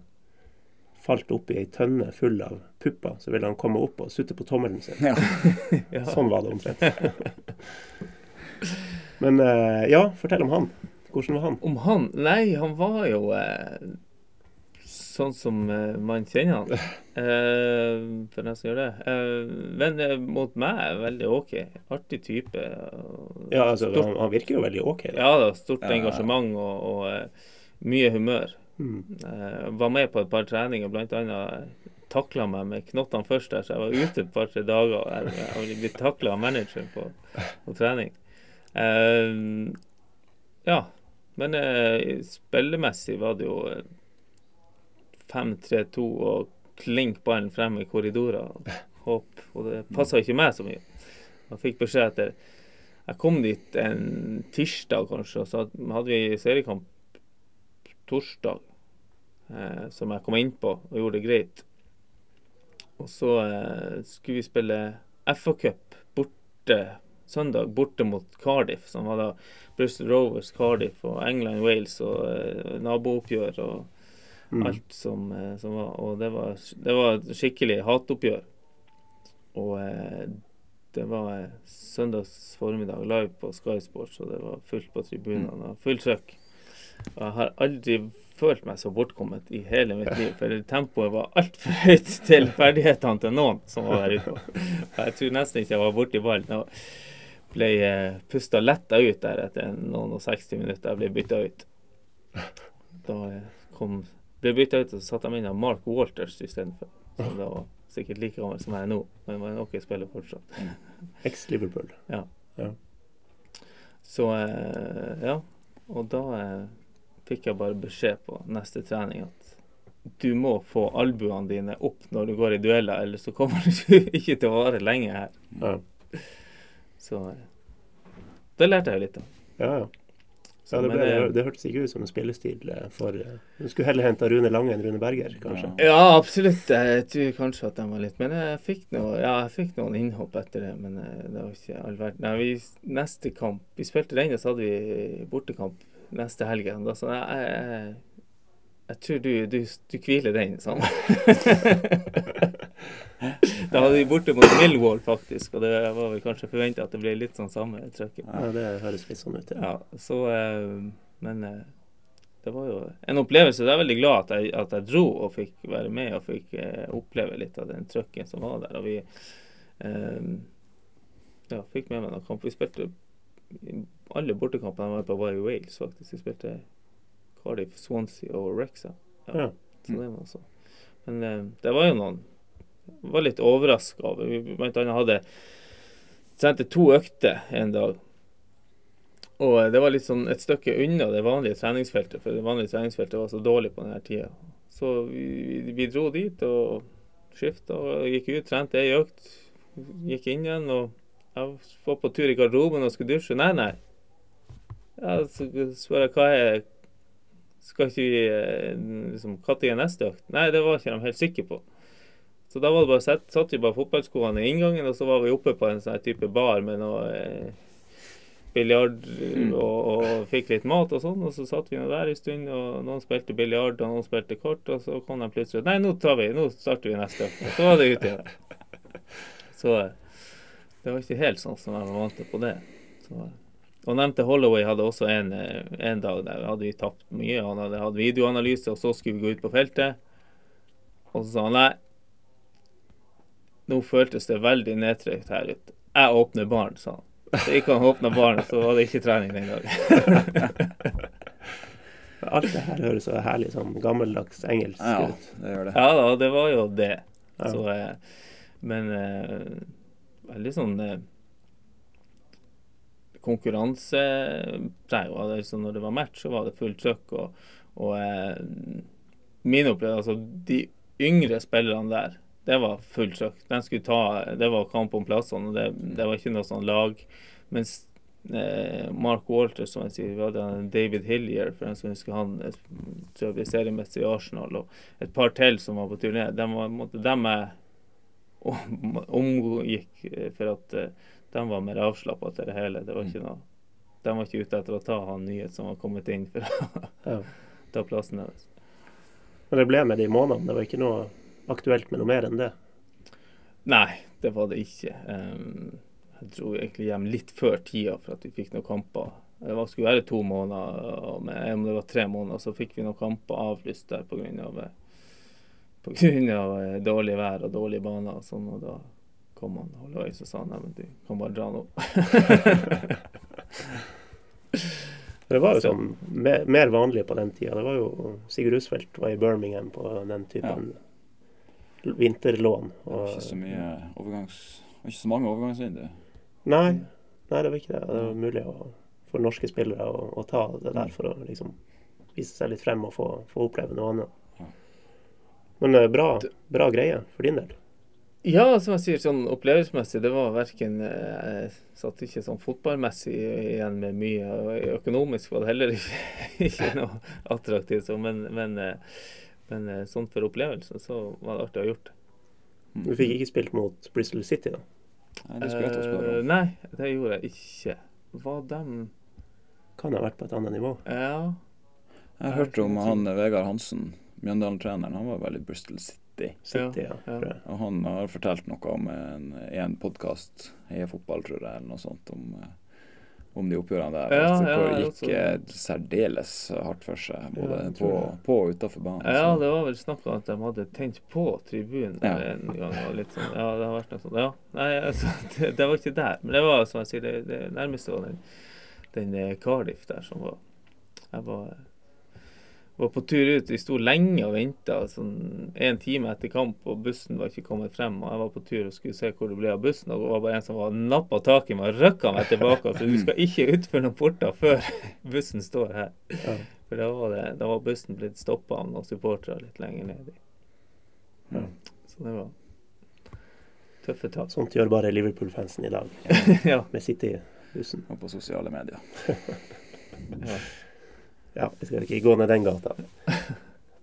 falt oppi ei tønne full av pupper, så ville han komme opp og sutte på tommelen sin.
Ja.
Ja.
Sånn var det omtrent. Men eh, ja, fortell om han. Hvordan var han?
Om han Nei, han var jo eh, sånn som eh, man kjenner han. Eh, for den som gjør det. Eh, men eh, mot meg er veldig OK. Artig type.
Ja, altså,
stort,
han, han virker jo veldig OK. Da.
ja da, stort engasjement og, og eh, mye humør.
Mm.
Var med på et par treninger, bl.a. takla meg med knottene først der, så jeg var ute et par-tre dager. Jeg, jeg blitt takla av manageren på, på trening. Uh, ja. Men uh, spillemessig var det jo eh, 5-3-2 og klink ballen frem i korridorer. Hopp. Og det passa ikke meg så mye. Jeg fikk beskjed etter Jeg kom dit en tirsdag, kanskje, og så hadde vi seriekamp torsdag, eh, som jeg kom inn på og gjorde det greit. Og så eh, skulle vi spille FA-cup borte søndag, borte mot Cardiff, som var da Bristol Rovers, Cardiff og England, Wales og eh, nabooppgjør og
Mm.
alt som, eh, som var. Og det var, det var et skikkelig hatoppgjør. Og eh, det var eh, søndags formiddag live på Sky Sports, og det var fullt på tribunene og fullt trøkk. Og jeg har aldri følt meg så bortkommet i hele mitt liv, for tempoet var altfor høyt til ferdighetene til noen som var der ute. Jeg tror nesten ikke jeg var borti ballen. Jeg ble eh, pusta letta ut der etter noen og 60 minutter. Jeg ble bytta ut. Da eh, kom, ble bytta ut, og så satte de inn av Mark Walters istedenfor. Som da var sikkert like gammel som jeg er nå, men var en OK spiller fortsatt.
Eks-Liverpool.
Så eh, ja. Og da fikk jeg bare beskjed på neste trening at du må få albuene dine opp når du går i dueller, ellers så kommer du ikke til å vare lenge her.
Ja.
Så eh, det lærte jeg jo litt av.
Ja, ja.
Så,
det, ble,
det,
det hørtes ikke ut som en spillestil eh, for eh, Du skulle heller hente Rune Lange enn Rune Berger, kanskje.
Ja, absolutt. Jeg tror kanskje at de var litt Men jeg fikk, noe, ja, jeg fikk noen innhopp etter det. Men eh, det var ikke all verden. Neste kamp Vi spilte den, og så hadde vi bortekamp neste helg. Da så jeg, jeg, jeg, tror du, du, du hviler den, sånn. da hadde vi borte mot Millwall, faktisk. Og det var vel kanskje forventa at det ble litt sånn samme trøkket.
Ja, det høres litt sånn ut, ja.
Ja, så eh, Men eh, det var jo en opplevelse. Jeg er veldig glad at jeg, at jeg dro og fikk være med og fikk eh, oppleve litt av den trøkken som var der. Og vi eh, ja, fikk med meg noen kamp. Vi spilte alle bortekampene var på var i Wales, faktisk. Vi spilte Cardiff, Swansea og Wrexham.
Ja.
Så det var så. Men eh, det var jo noen Var litt overraska over. Vi blant annet hadde sendte to økter en dag. Og det var litt sånn et stykke unna det vanlige treningsfeltet, for det vanlige treningsfeltet var så dårlig på denne tida. Så vi, vi, vi dro dit og skifta og gikk ut, trente ei økt. Gikk inn igjen og jeg var på tur i garderoben og skulle dusje. Nei, nei. Ja, så spør jeg hva er Skal ikke vi eh, liksom, Når er neste økt? Nei, det var ikke de helt sikre på. Så da var det bare sett, satt vi bare fotballskoene i inngangen, og så var vi oppe på en sånn type bar med noe eh, biljard og, og fikk litt mat og sånn. Og så satt vi nå der en stund, og noen spilte biljard, og noen spilte kort, og så kom de plutselig Nei, nå tar vi, nå starter vi neste økt. Og så var det ute igjen. Så eh, det var ikke helt sånn som jeg var vant til på det. Så, og nevnte Holloway hadde også en, eh, en dag der hadde vi tapt mye. Han hadde hatt videoanalyse, og så skulle vi gå ut på feltet. Og så sa han nei, Nå føltes det veldig nedtrykt her ute. Jeg åpner baren, sa han. Så gikk han og åpna baren, så var det ikke trening den dagen.
Alt det her høres så herlig sånn gammeldags engelsk
Ja,
ut.
det gjør det.
Ja da, det var jo det.
Ja.
Så, eh, men eh, veldig sånn eh, konkurransepreg. var det, Så når det var match, så var det fullt trøkk. Og, og eh, min opplevelse Altså, de yngre spillerne der, det var fullt trøkk. Det var kamp om plassene. Det, det var ikke noe sånn lag. Mens eh, Mark Walters, som jeg sier, vi hadde David Hillier, for den som husker han, tror jeg seriemester i Arsenal, og et par til som var på turné. De var måtte, de om- omgikk eh, for at eh, de var mer avslappa til det hele. Det var ikke noe De var ikke ute etter å ta han nyhet som var kommet inn for å
Ja.
ta plassen deres.
Men det ble med de månedene. Det var ikke noe aktuelt med noe mer enn det.
Nei, det var det ikke. Jeg dro egentlig hjem litt før tida for at vi fikk noen kamper. Det var, skulle være to måneder, og med, om det var tre måneder, så fikk vi noen kamper avlyst der pga. Av eh, dårlig vær og dårlige baner og sånn. Og da kom han halvveis og sa nei, men du kan bare dra nå.
Det var jo sånn mer, mer vanlig på den tida. Det var jo Sigurd Roosevelt var i Birmingham på den typen vinterlån.
Det var
Og,
ikke så mye overgangs... Det var ikke så mange overgangsvinduer.
nei, nei, det var ikke det. Det var mulig å, for norske spillere å, å ta det der for å liksom vise seg litt frem og få, få oppleve noe annet.
Ja.
Men eh, bra, bra greie for din del.
Ja, som jeg sier, sånn opplevelsesmessig, det var verken Jeg satt ikke sånn fotballmessig igjen med mye, og økonomisk var det heller ikke, ikke noe attraktivt. Men, men, eh, men eh, sånn for opplevelsen så var det artig å ha gjort.
Du fikk ikke spilt mot Bristol City, da.
Nei,
Eh. Nei, det gjorde jeg ikke. Var dem
Kan ha vært på et annet nivå.
Ja.
Jeg hørte om han Vegard Hansen, Mjøndalen-treneren. Han var veldig Bristol City.
City, ja.
ja.
Og han har fortalt noe om en, en podkast, Heia fotball, tror jeg, eller noe sånt, om, eh, om de oppgjørene der.
Ja,
Altså,
ja,
det gikk også. særdeles hardt for seg, både på, på og utafor banen.
Ja,
så-
det var vel snakk om at de hadde tent på tribunen
Ja.
en gang. Og litt sånn, ja, det har vært noe sånt. Ja, nei, altså, det, det var ikke der. Men det var som jeg sier, det, det nærmeste var den, den eh, Cardiff der som var Jeg var, var på tur ut. Vi sto lenge og venta, sånn en time etter kamp, og bussen var ikke kommet frem. Og jeg var på tur og skulle se hvor det ble av bussen, og det var bare en som var nappa tak i meg og røkka meg tilbake. Altså, du skal ikke utfor noen porter før bussen står her.
Ja.
For da var, det, da var bussen blitt stoppa av noen supportere litt lenger ned.
Ja.
Så det var tøffe tak.
Sånt gjør bare Liverpool-fansen i dag,
ja.
med City-bussen.
Og på sosiale medier.
ja.
Ja, vi skal ikke gå ned den gata.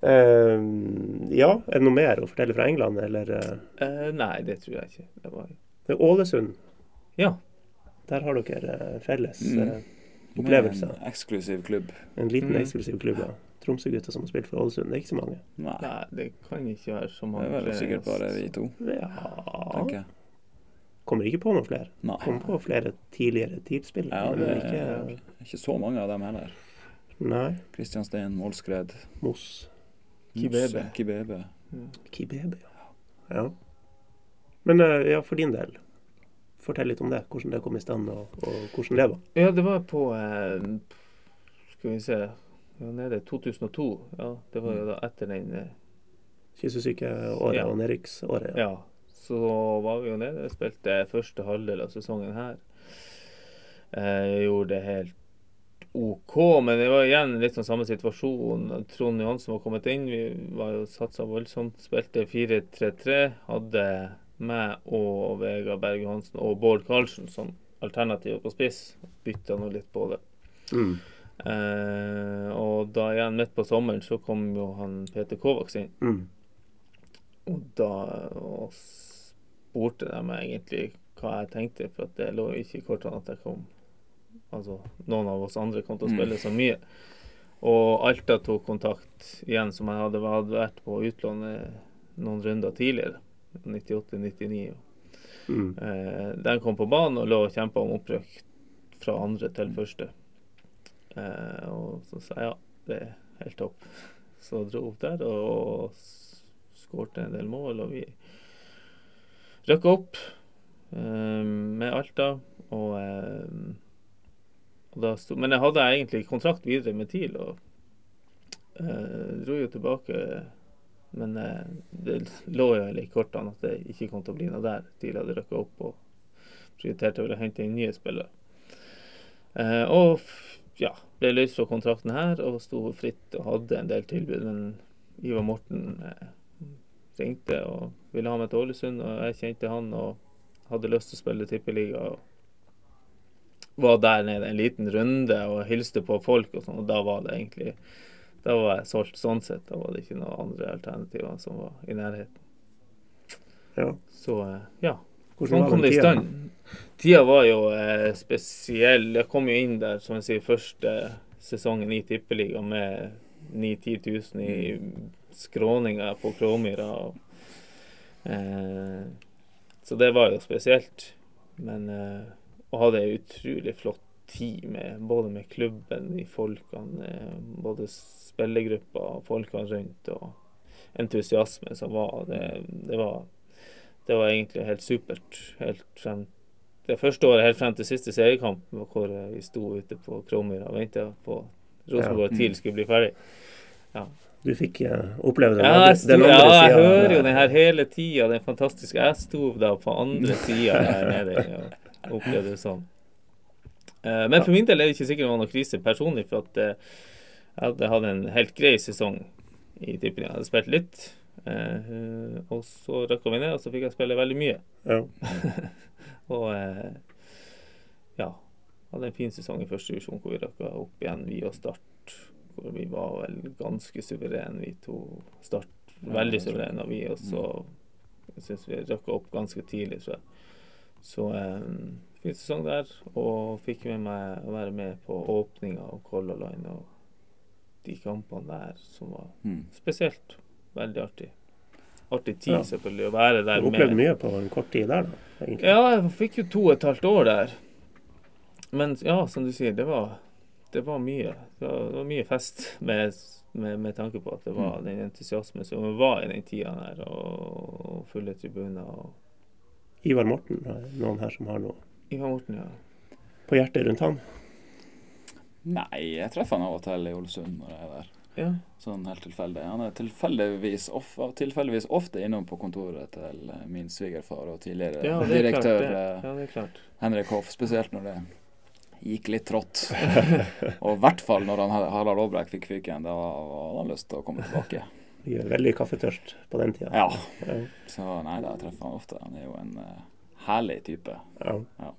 Uh, ja, er det noe mer å fortelle fra England, eller eh,
Eh, nei, det tror jeg ikke. Det var
det er Ålesund,
Ja.
der har dere eh, felles
Mm.
opplevelser.
En eksklusiv klubb.
En liten
Mm.
eksklusiv klubb, ja. Tromsø-gutter som har spilt for Ålesund. Det er ikke så mange.
Nei,
Nei, det kan ikke være så
det er vel sikkert bare vi to,
Ja
tenker jeg.
Kommer ikke på noen flere.
Nei.
Kommer på flere tidligere TIL-spillere.
Ja,
men
det
ikke
er ikke så mange av dem heller.
Nei.
Kristian Steen, Målskred,
Moss.
Kibebe.
Kibebe.
Kibebe, ja. ja. Men eh, ja, for din del, fortell litt om det. Hvordan det kom i stand, og, og hvordan det var.
Ja, det var på eh, Skal vi se nede i 2002. Ja, det var jo da etter den eh,
Kyssesykeåret
Ja.
og nedrykksåret.
Ja. Så var vi jo nede spilte første halvdel av sesongen her. Jeg gjorde det helt OK, men det var igjen litt sånn samme situasjon. Trond Johansen var kommet inn. Vi var jo satsa voldsomt. Spilte 4-3-3. Hadde meg og Vegard Berg Johansen og Bård Karlsen som alternativer på spiss. Bytta nå litt på det.
Mm.
Eh, og da igjen midt på sommeren så kom jo han Peter Kovacs inn.
Mm.
Og da og spurte de meg egentlig hva jeg tenkte, for det lå ikke i kortene at jeg kom Altså, noen av oss andre kom til å
Mm.
spille så mye. Og Alta tok kontakt igjen, som jeg hadde, vært på utlånet noen runder tidligere. 98-99.
Mm.
Eh, den kom på banen og lå og kjempa om opprykk fra andre til første. Eh, og så sa jeg ja, det er helt topp. Så dro opp der og skårte en del mål, og vi rykka opp eh, med Alta. Og, eh, og da sto, men jeg hadde egentlig kontrakt videre med TIL og eh, dro jo tilbake. Men eh, det lå jo i kortene at det ikke kom til å bli noe der. TIL hadde rykka opp og prioriterte å hente inn nye spillere. Eh, og ja, ble løst fra kontrakten her og sto fritt og hadde en del tilbud. Men Ivar Morten eh, ringte og ville ha meg til Ålesund, og jeg kjente han og hadde lyst til å spille tippeliga. og Var der nede en liten runde og hilste på folk og sånn, og da var det egentlig Da var jeg solgt sånn sett. Da var det ikke noen andre alternativer som var i nærheten.
Ja.
Så eh, ja.
Hvordan
Sånn kom det i stand. Tida var jo eh, spesiell. Jeg kom jo inn der som jeg sier, første sesongen i Tippeligaen med 9-10 000 i skråninger på Kråmyra. Eh, så det var jo spesielt. Men eh, Og hadde ei utrolig flott tid med både med klubben, de folkene, eh, både spillergruppa og folkene rundt, og entusiasme som var. Det, det var det var egentlig helt supert. Helt frem, det første året helt frem til siste seriekamp, hvor vi sto ute på Kråmyra og venta på Rosenborg
Ja.
TIL skulle bli ferdig.
Du fikk uh, oppleve det?
Ja, jeg, sto,
den
ja, jeg
siden.
hører jo den her hele tida, den fantastiske Jeg sto da på andre sida der nede og opplevde det sånn. Eh, Men for min del er det ikke sikkert det var noe krise personlig, for at eh, jeg hadde hatt en helt grei sesong i Tippeligaen. Jeg hadde spilt litt, eh, og så røkka vi ned, og så fikk jeg spille veldig mye.
Ja.
Og ja, hadde en fin sesong i første divisjon hvor vi røkka opp igjen, vi og Start. Hvor vi var vel ganske suverene, vi to. Start veldig suverene, og vi også jeg syns vi røkka opp ganske tidlig, tror jeg. Så eh, fin sesong der, og fikk med meg å være med på åpninga av Color Line og de kampene der som var
Mm.
spesielt. Veldig artig. Artig tid,
Ja.
selvfølgelig, å være der med.
Du opplevde mye på en kort tid der, da. egentlig.
ja, jeg fikk jo to og et halvt år der. Men ja, som du sier, det var, det var mye. Det var, det var mye fest med, med, med tanke på at det var
Mm.
den entusiasmen som var i den tida der, og, og fulle tribuner. og
Ivar Morten, det noen her som har noe
Ivar Morten, ja.
på hjertet rundt han?
Nei, jeg treffer han av og til i Ålesund når jeg er der.
ja.
Sånn helt tilfeldig. Han er tilfeldigvis, of, tilfeldigvis ofte innom på kontoret til eh, min svigerfar og tidligere
Ja, det er klart.
direktør
Det.
eh,
Ja, det er klart.
Henrik Hoff, spesielt når det gikk litt trått. og i hvert fall når han, Harald Aabrekk fikk fyken, da hadde han lyst til å komme tilbake.
Vi er veldig kaffetørst på den tida.
Ja,
Ja.
så nei, da jeg treffer han ofte. Han er jo en uh, herlig type.
Ja.
Ja.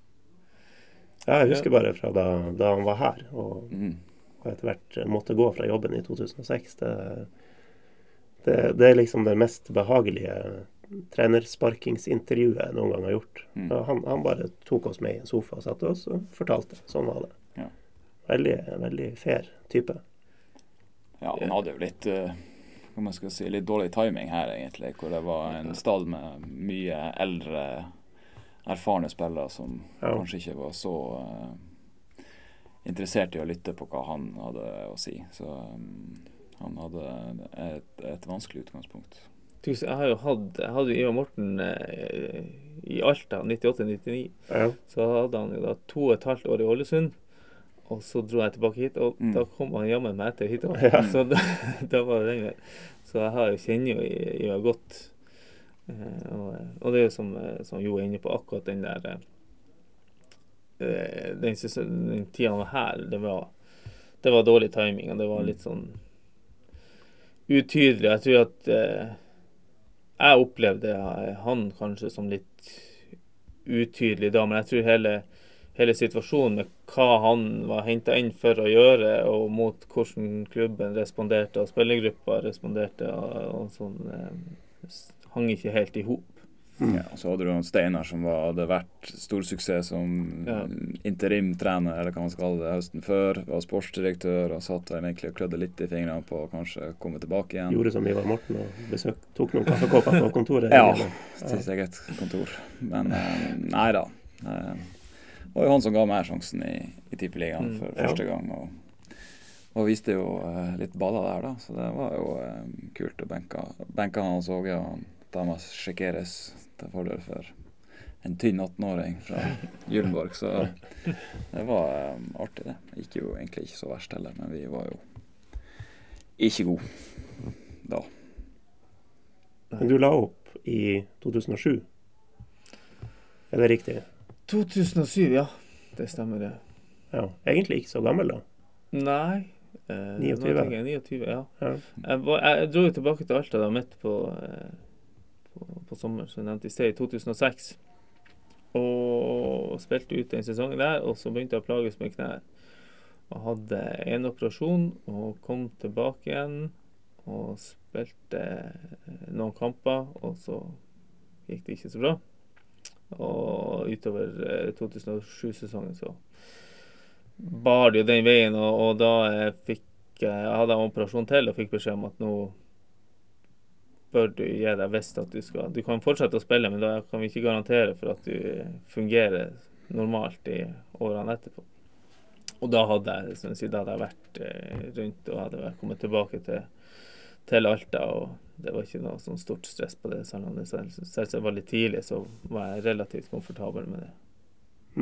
jeg husker bare fra da, da han var her, og,
Mm.
og etter hvert måtte gå fra jobben i 2006. Det, det, det er liksom det mest behagelige trenersparkingsintervjuet jeg noen gang har gjort.
Mm.
Han, han bare tok oss med i en sofa og satte oss og fortalte. Sånn var det.
Ja.
Veldig, veldig fair type.
Ja, han hadde jo litt eh, hva man skal si, litt dårlig timing her, egentlig. Hvor det var en stall med mye eldre, erfarne spillere som
Ja.
kanskje ikke var så uh, interessert i å lytte på hva han hadde å si. Så um, han hadde et, et vanskelig utgangspunkt.
Jeg har jo hatt Jeg hadde Ivar Morten eh, i Alta 98-99.
Ja.
Så hadde han jo da to og et halvt år i Ålesund. Og så dro jeg tilbake hit, og
Mm.
da kom han jammen meg etter hit òg.
Ja.
Så da, da var det den veien. Så jeg har kjenner jo Ivar godt. Eh, og, og det er jo som, eh, som Jo er inne på, akkurat den der eh, eh, Den, den tida han var her, det var, det var dårlig timing, og det var litt sånn utydelig. Jeg tror at eh, jeg opplevde han kanskje som litt utydelig da, men jeg tror hele, hele situasjonen med hva han var henta inn for å gjøre, og mot hvordan klubben responderte, og spillergruppa responderte, og, og sånn, eh, hang ikke helt i hop.
Mm.
Ja, så hadde du Steinar som var, hadde vært stor suksess som
Ja.
interimtrener, eller hva man skal kalle det, høsten før. Var sportsdirektør og satt der egentlig og klødde litt i fingrene på å kanskje komme tilbake igjen.
Gjorde som Ivar Morten og besøk, tok noen kaffekopper på kontoret.
Ja. Sitt eget kontor. Men eh, nei da. Eh, Det var jo han som ga meg sjansen i, i Tippeligaen
Mm,
for
ja.
første gang. Og, og viste jo uh, litt baller der, da. Så det var jo eh, kult å benke, benke han Hans Åge. Og dama sjekkeres til fordel for en tynn 18-åring fra Gyllenborg. Så det var um, artig, det. Det gikk jo egentlig ikke så verst heller, men vi var jo ikke gode da.
Men du la opp i 2007. Er det riktig?
2007, ja. Det stemmer, det.
Ja. Egentlig ikke så gammel, da.
Nei. Eh,
29.
jeg 29, ja.
Ja.
Jeg, var, jeg, dro jo tilbake til Alta da midt på, eh, på, på sommeren, som jeg nevnte i sted, i 2006. Og spilte ut den sesongen der, og så begynte jeg å plages med knær. Og hadde en operasjon og kom tilbake igjen og spilte eh, noen kamper, og så gikk det ikke så bra. Og utover eh, 2007-sesongen så bar det jo den veien, og, og da jeg fikk jeg hadde en operasjon til og fikk beskjed om at nå bør du gi deg hvis at du skal Du kan fortsette å spille, men da kan vi ikke garantere for at du fungerer normalt i årene etterpå. Og da hadde jeg, sier, da hadde jeg vært eh, rundt og hadde kommet tilbake til, til Alta. og Det var ikke noe sånn stort stress på det. Selv om det selv, var litt tidlig, så var jeg relativt komfortabel med det.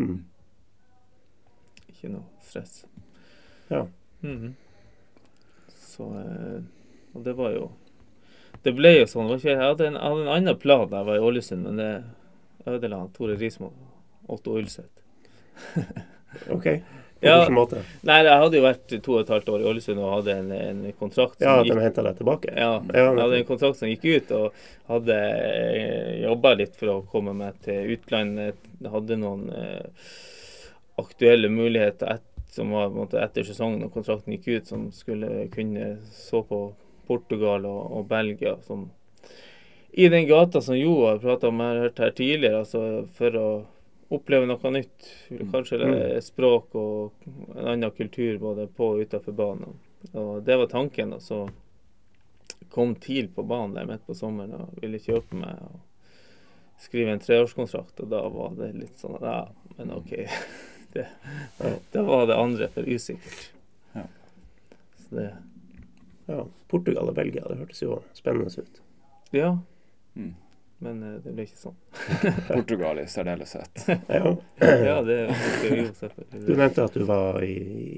Mm.
Ikke noe stress.
Ja.
Mhm. Så eh, Og det var jo Det ble jo sånn. Jeg hadde en, hadde en annen plan da jeg var i Ålesund, men det ødela Tore Rismo, Otto Ulseth.
OK.
Ja. Nei, jeg hadde jo vært to og et halvt år i Ålesund og hadde en, en kontrakt
Ja, at de henta deg tilbake?
ja, jeg hadde en kontrakt som gikk ut, og hadde jobba litt for å komme meg til utlandet. Hadde noen eh, aktuelle muligheter et, som var måte, etter sesongen og kontrakten gikk ut, som skulle kunne så på Portugal og, og Belgia. som I den gata som Jo har prata om, jeg har hørt her tidligere, altså for å oppleve noe nytt. Kanskje er språk og en annen kultur både på og utenfor banen. Og det var tanken. Og så kom TIL på banen der midt på sommeren og ville kjøpe meg og skrive en treårskontrakt. Og da var det litt sånn Ja, men OK. Det, da var det andre for usikkert.
Ja.
Så det
Ja. Portugal og Belgia, det hørtes jo spennende ut.
Ja.
Mm.
Men eh, det ble ikke sånn.
Portugal i særdeleshet.
Ja.
Ja, det husker vi jo
Du nevnte at du var i,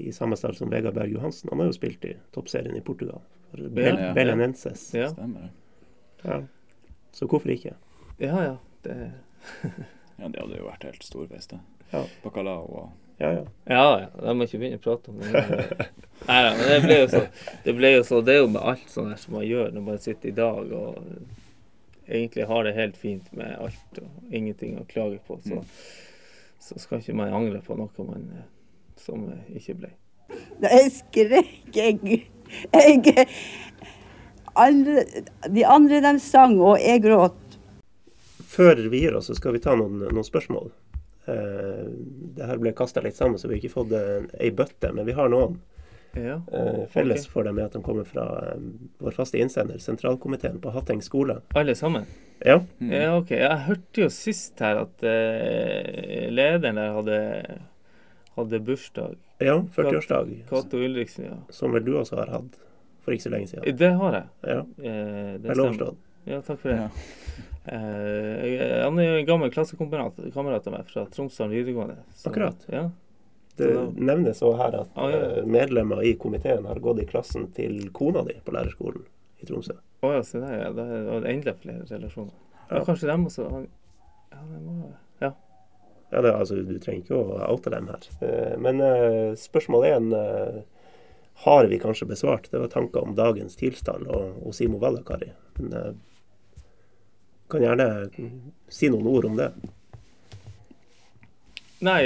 i samme stall som Vegard Berg Johansen. Han har jo spilt i toppserien i Portugal. For Bel
Ja.
Belenenses.
Ja,
Stemmer.
Ja. Så hvorfor ikke?
ja. ja det,
Ja, det hadde jo vært helt storveis, det.
Ja.
Bacalao og
Ja, ja.
ja, ja. Jeg må ikke begynne å prate om det. Nei, nei, men det ble jo så. Det ble jo så, det er jo med alt sånt her som man gjør når man sitter i dag og egentlig har det helt fint med alt og ingenting å klage på. Så, så skal ikke man angre på noe man, eh, som ikke ble.
Jeg skrek, jeg, jeg alle, De andre de sang, og jeg gråt.
Før vi gir oss, så skal vi ta noen, noen spørsmål. Uh, det her ble kasta litt sammen, så vi har ikke fått eh, ei bøtte, men vi har noen.
Ja.
Eh, felles
okay.
for dem er at de kommer fra eh, vår faste innsender, sentralkomiteen på Hatteng skole.
Alle sammen?
Ja,
Mm.
Ja, OK. Jeg hørte jo sist her at eh, lederen der hadde, hadde bursdag.
ja 40-årsdag,
Cato Ulriksen, ja.
som vel du også har hatt for ikke så lenge siden.
Det har jeg.
Ja,
Eh, det
Vel
stemmer.
overstått.
Ja, takk for det.
Ja.
Eh, han er jo en gammel klassekamerat av meg fra Tromsdalen videregående. så-
Akkurat.
Ja.
Det nevnes også her at
Ah, ja.
eh, medlemmer i komiteen har gått i klassen til kona di på lærerskolen i Tromsø.
Å ja, se der, ja. Da er det enda flere relasjoner. Ja. Kanskje dem også Ja, det må Ja.
Ja, det, altså, Du trenger ikke å oute dem her. Eh, Men eh, spørsmål én eh, har vi kanskje besvart. Det var tanker om dagens tilstand og, Simo Vallakari. Men eh, kan gjerne si noen ord om det.
Nei,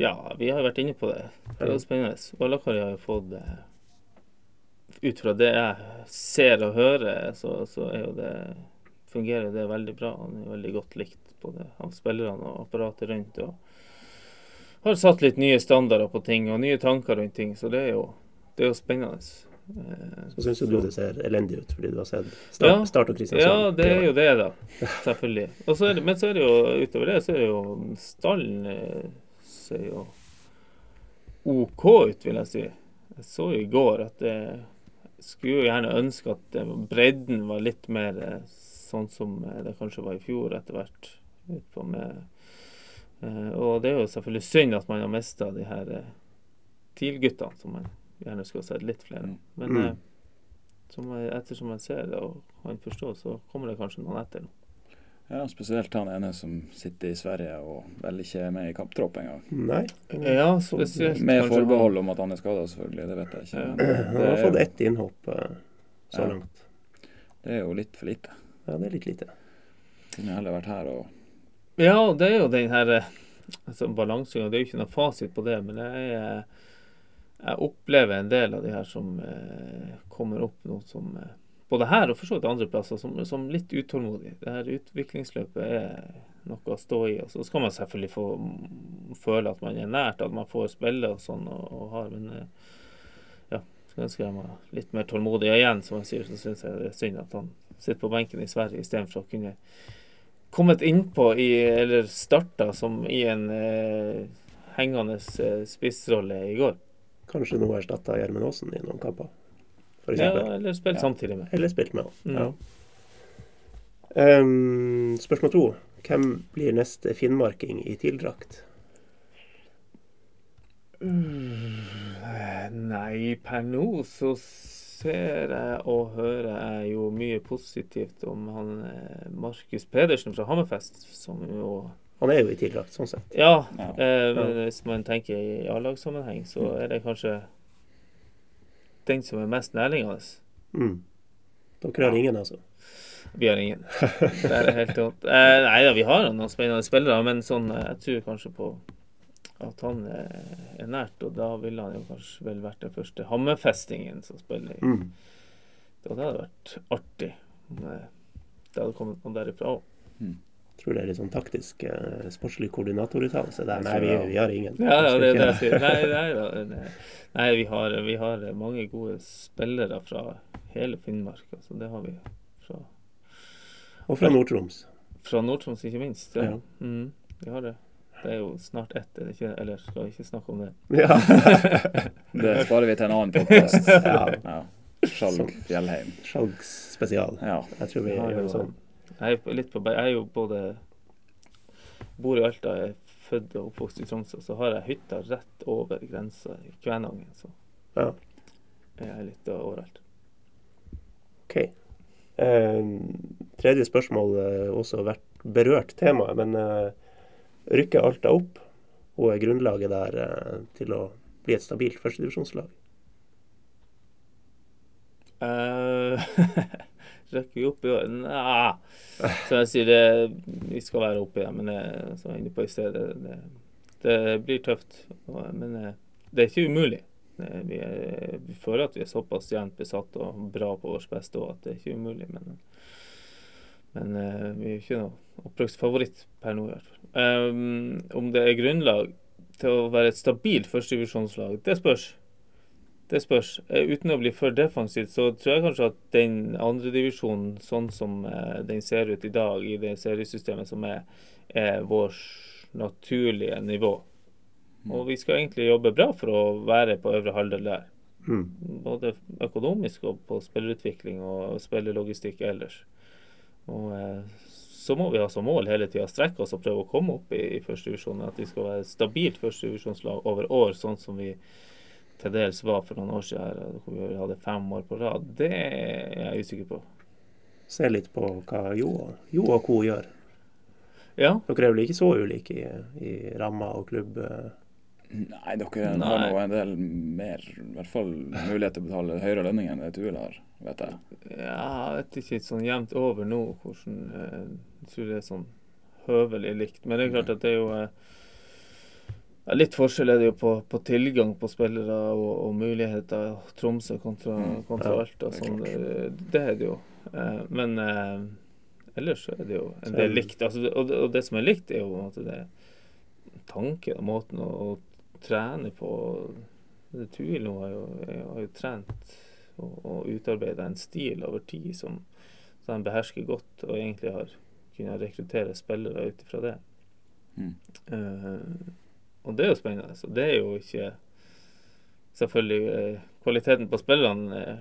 ja, vi har jo vært inne på det. Det er spennende. Ålakari har jo fått eh, Ut fra det jeg ser og hører, så, så er jo det fungerer det veldig bra. Han er veldig godt likt både av spillerne og apparatet rundt. og har satt litt nye standarder på ting og nye tanker rundt ting, så det er jo, det er jo spennende. Eh,
Så syns jo du det ser elendig ut fordi du har sett
Ja.
Start, og Kristiansand.
Ja, det er jo det, da. Selvfølgelig. Så det, men så er det jo utover det, så er det jo stallen eh, ser jo OK ut, vil jeg si. Jeg så jo i går at jeg skulle jo gjerne ønske at bredden var litt mer eh, sånn som eh, det kanskje var i fjor etter hvert. Eh, og det er jo selvfølgelig synd at man har mista de her eh, TIL-guttene, som man gjerne skulle ha sett litt flere. Men
Mm.
eh, som jeg, ettersom jeg ser det og han forstår, så kommer det kanskje noen etter.
Ja, spesielt han ene som sitter i Sverige og vel ikke er med i kamptropp engang.
Nei.
Ja, spesielt
Med forbehold om at han er skada, selvfølgelig. Det vet jeg ikke.
Ja.
Han har
er,
fått ett innhopp eh, så
Ja.
langt.
det er jo litt for lite.
Ja, det er litt lite.
Kunne heller vært her og
Ja, det er jo den her eh, altså, balansegangen. Det er jo ikke noe fasit på det, men jeg, eh, jeg opplever en del av de her som eh, kommer opp nå som eh, både her og for så vidt andre plasser, som, som litt utålmodige. Det her utviklingsløpet er noe å stå i. og Så skal man selvfølgelig få føle at man er nært, at man får spille og sånn, og, og har, men eh, ja, skulle ønske jeg var litt mer tålmodig. Og igjen, som jeg sier, så syns jeg det er synd at han sitter på benken i Sverige istedenfor å kunne kommet innpå i, eller starta som i en eh, hengende eh, spissrolle i går.
Kanskje nå erstatta Gjermund Aasen i noen kamper, for
Ja, eller spilt
Ja.
samtidig med.
Eller spilt med.
Mm.
Ja. Um, spørsmål to. Hvem blir neste finnmarking i TIL-drakt?
Eh, Nei, per nå så ser jeg og hører jeg jo mye positivt om han eh, Markus Pedersen fra Hammerfest, som jo
Han er jo i TIL-drakt, sånn sett.
Ja,
Ja.
eh, men hvis man tenker i A-lagssammenheng, så er det kanskje den som er mest nærliggende.
Mm. Dere har ingen, altså?
Vi har ingen. Det er helt tomt. Eh, nei da, vi har noen spennende spillere, men sånn, eh, jeg tror kanskje på at han eh, er nært, og da ville han jo kanskje vel vært den første hammerfestingen som spiller.
Mm.
Det hadde vært artig om eh, det hadde kommet noen derifra òg.
Tror det er litt sånn taktisk eh, sportslig koordinatoruttalelse der. Nei, vi, vi har ingen.
Ja, ja, det er det jeg sier. Nei, nei, nei. nei vi, har, vi har mange gode spillere fra hele Finnmark. Altså, det har vi fra,
Og fra Nord-Troms.
fra Nord-Troms, ikke minst. Ja.
Ja.
Mm, vi har det. Det er jo snart ett, er det ikke? Eller skal vi ikke snakke om det?
Ja.
Det sparer vi til en annen podkast.
Ja.
ja. Skjalg Fjellheim.
Skjalgs spesial.
Ja.
Jeg tror vi
Vi
gjør det sånn.
Jeg er, litt på, jeg er jo både Bor i Alta, jeg er født og oppvokst i Tromsø. Så har jeg hytta rett over grensa i Kvænangen. Så
Ja.
jeg er litt overalt.
OK. Eh, tredje spørsmål Også også vært berørt temaet, men eh, rykker Alta opp, og er grunnlaget der eh, til å bli et stabilt førstedivisjonslag?
Uh, Rekker vi opp i år? Nja. Så jeg sier det, vi skal være oppe igjen, men som jeg var inne på i sted, det, det, det blir tøft. Men eh, det er ikke umulig. Vi, er, vi føler at vi er såpass jevnt besatt og bra på vårt beste òg at det er ikke umulig. Men, men eh, vi er ikke noe opprykksfavoritt per nå, i hvert fall. Um, om det er grunnlag til å være et stabilt førstedivisjonslag, det spørs. Det spørs. Eh, Uten å bli for defensivt, så tror jeg kanskje at den andredivisjonen, sånn som eh, den ser ut i dag, i det seriesystemet som er, er vårt naturlige nivå. Og vi skal egentlig jobbe bra for å være på øvre halvdel der.
Mm.
Både økonomisk og på spillerutvikling og spillerlogistikk ellers. Og eh, så må vi ha som mål hele tida strekke oss og prøve å komme opp i, i førstedivisjon. At vi skal være stabilt førstedivisjonslag over år, sånn som vi til dels var for noen år siden. hvor vi hadde fem år på rad. Det er jeg usikker på.
Se litt på hva Jo, jo og co. gjør.
Ja,
Dere er vel ikke så ulike i, i rammer og klubb? eh?
Nei, dere
Nei.
har nå en del mer I hvert fall mulighet til å betale høyere lønning enn det Tuel har, vet jeg.
ja jeg vet ikke sånn jevnt over nå hvordan eh, Jeg tror det er sånn høvelig likt. Men det er klart at det er jo eh, ja, Litt forskjell er det jo på, på tilgang på spillere og, og muligheter. Tromsø kontra,
Mm,
kontra
ja,
Alta. Sånn, det, det er det jo. Eh, men eh, ellers så er det jo en del likt. Altså, og, det, og det som er likt, er jo måte det tanken og måten å, å trene på. Det Tuil nå har jo, har jo trent og, og utarbeida en stil over tid som, som de behersker godt, og egentlig har kunnet rekruttere spillere ut ifra det.
Mm.
Eh, og det er jo spennende. Så det er jo ikke Selvfølgelig eh, Kvaliteten på spillerne eh,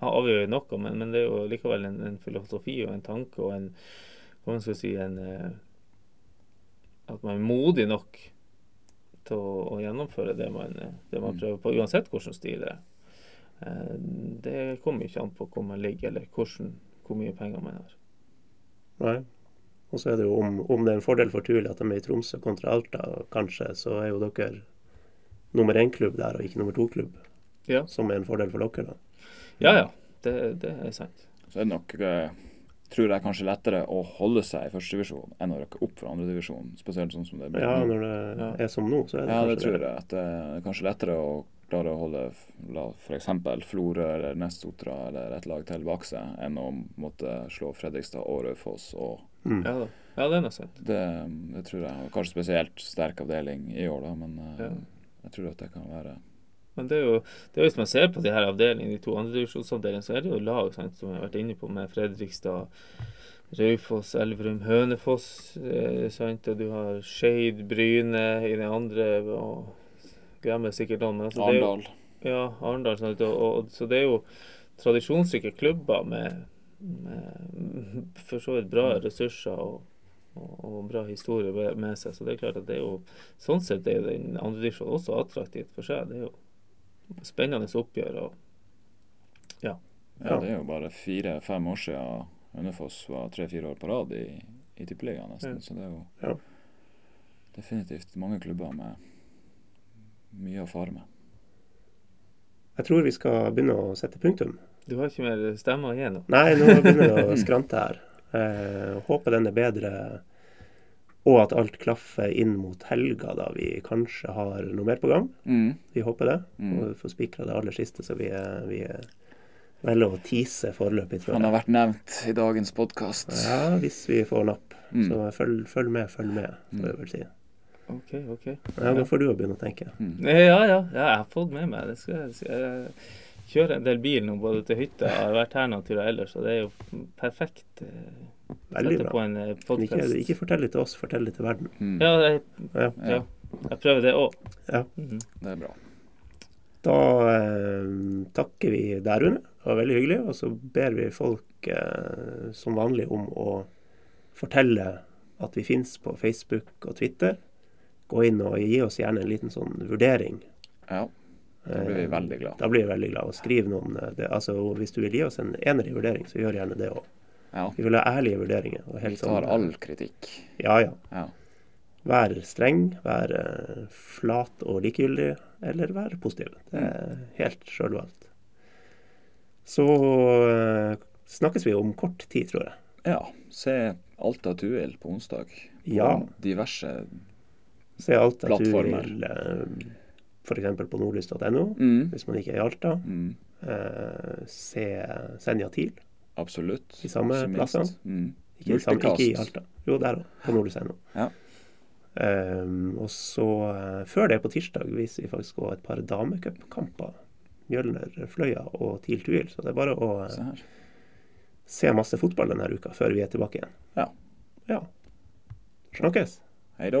avgjør jo noe, men, men det er jo likevel en, en filosofi og en tanke og en Hva man skal si en eh, At man er modig nok til å, å gjennomføre det man, det man
Mm.
prøver på, uansett hvilken stil det er. Eh, Det kommer ikke an på hvor man ligger, eller hvordan, hvor mye penger man har.
Nei. Og så er det jo om, om det er en fordel for Tuli at de er i Tromsø kontra Alta, kanskje, så er jo dere nummer én-klubb der, og ikke nummer to-klubb.
Ja.
Som er en fordel for dere, da.
Ja, ja. Det, det er sant.
Så er det nok, eh, tror jeg, kanskje lettere å holde seg i førstedivisjon enn å rykke opp fra andredivisjon. Spesielt sånn som det blir
Ja,
nå.
når det
Ja.
er som nå, så er det
Ja, det
kanskje
tror jeg. At det er kanskje lettere å klare å holde f.eks. Florø eller Nest-Sotra eller et lag til bak seg, enn å måtte slå Fredrikstad og Raufoss. Og
Mm.
Ja da. Ja, det er noe sant.
det, det tror jeg. Kanskje spesielt sterk avdeling i år, da, men eh,
Ja.
jeg tror at det kan være
Men det er jo, det er jo hvis man ser på de her avdelingene, de to andredivisjonsavdelingene, så er det jo lag sant, som jeg har vært inne på, med Fredrikstad, Raufoss, Elverum, Hønefoss. Eh, sant, og du har Skeid, Bryne i den andre, og glemmer sikkert noen. Men altså,
Arendal.
ja, Arendal. Sånn, og, og, så det er jo tradisjonsrike klubber med, med for så vidt bra ressurser og, og, og bra historie med- seg. Så det er klart at det er jo sånn sett er den andre divisjonen også attraktivt for seg. Det er jo spennende oppgjør. og
Ja, det er jo bare fire-fem år siden Hønefoss var tre-fire år på rad i, i Tippeligaen, nesten.
Ja.
Så det er jo
Ja.
definitivt mange klubber med mye å fare med.
Jeg tror vi skal begynne å sette punktum.
Du har ikke mer stemmer å gi nå?
Nei, nå begynner det å skrante her. Eh, håper den er bedre, og at alt klaffer inn mot helga, da vi kanskje har noe mer på gang. Vi håper det.
Mm.
Og får spikra det aller siste, så vi, vi er velger å tease foreløpig, tror
Han har vært nevnt i dagens podkast.
Ja, hvis vi får napp.
Mm.
Så følg, følg med, følg med, får jeg vel si.
OK, OK.
Ja, Nå får du å begynne å tenke.
Mm.
Ja, ja, ja, jeg har fått med meg det. Skal jeg, si. jeg kjører en del bil nå, både til hytta og har vært her noen og ellers, og det er jo perfekt. eh,
Veldig bra. ikke, ikke fortell det til oss, fortell det til verden.
Mm.
Ja, jeg,
Ja.
ja, jeg prøver det òg.
Ja.
Det er bra.
Da eh, takker vi der, Rune. Det var veldig hyggelig. Og så ber vi folk eh, som vanlig om å fortelle at vi finnes på Facebook og Twitter. Gå inn og gi oss gjerne en liten sånn vurdering.
Ja, da blir vi
Eh,
veldig glad.
Da blir vi veldig glad. Og skriv noen eh, det, altså, Hvis du vil gi oss en ener i vurdering, så gjør gjerne det òg.
Ja,
Vi vil ha ærlige vurderinger.
Vi tar
sånn,
all kritikk.
Ja, ja.
Ja.
Vær streng, vær eh, flat og likegyldig, eller vær positiv. Det er helt sjølvalgt. Så snakkes vi om kort tid, tror jeg.
ja. Se Alta Tuil på onsdag. På
Ja.
diverse
Se alt at du vil, f.eks. på nordlys.no,
mm.
hvis man ikke er i Alta.
Mm.
Eh, se Senja TIL,
Absolutt.
De samme plassene?
Mm.
ikke, i ikke i Alta. Jo, der òg, på nordlys.no.
Ja.
Um, og så, eh, før det på tirsdag, viser vi faktisk òg et par damecupkamper. Mjølner, Fløya og TIL Tuil. Så det er bare å eh,
Se
se masse fotball denne uka før vi er tilbake igjen.
Ja.
Ja. Snakkes.
Hei da.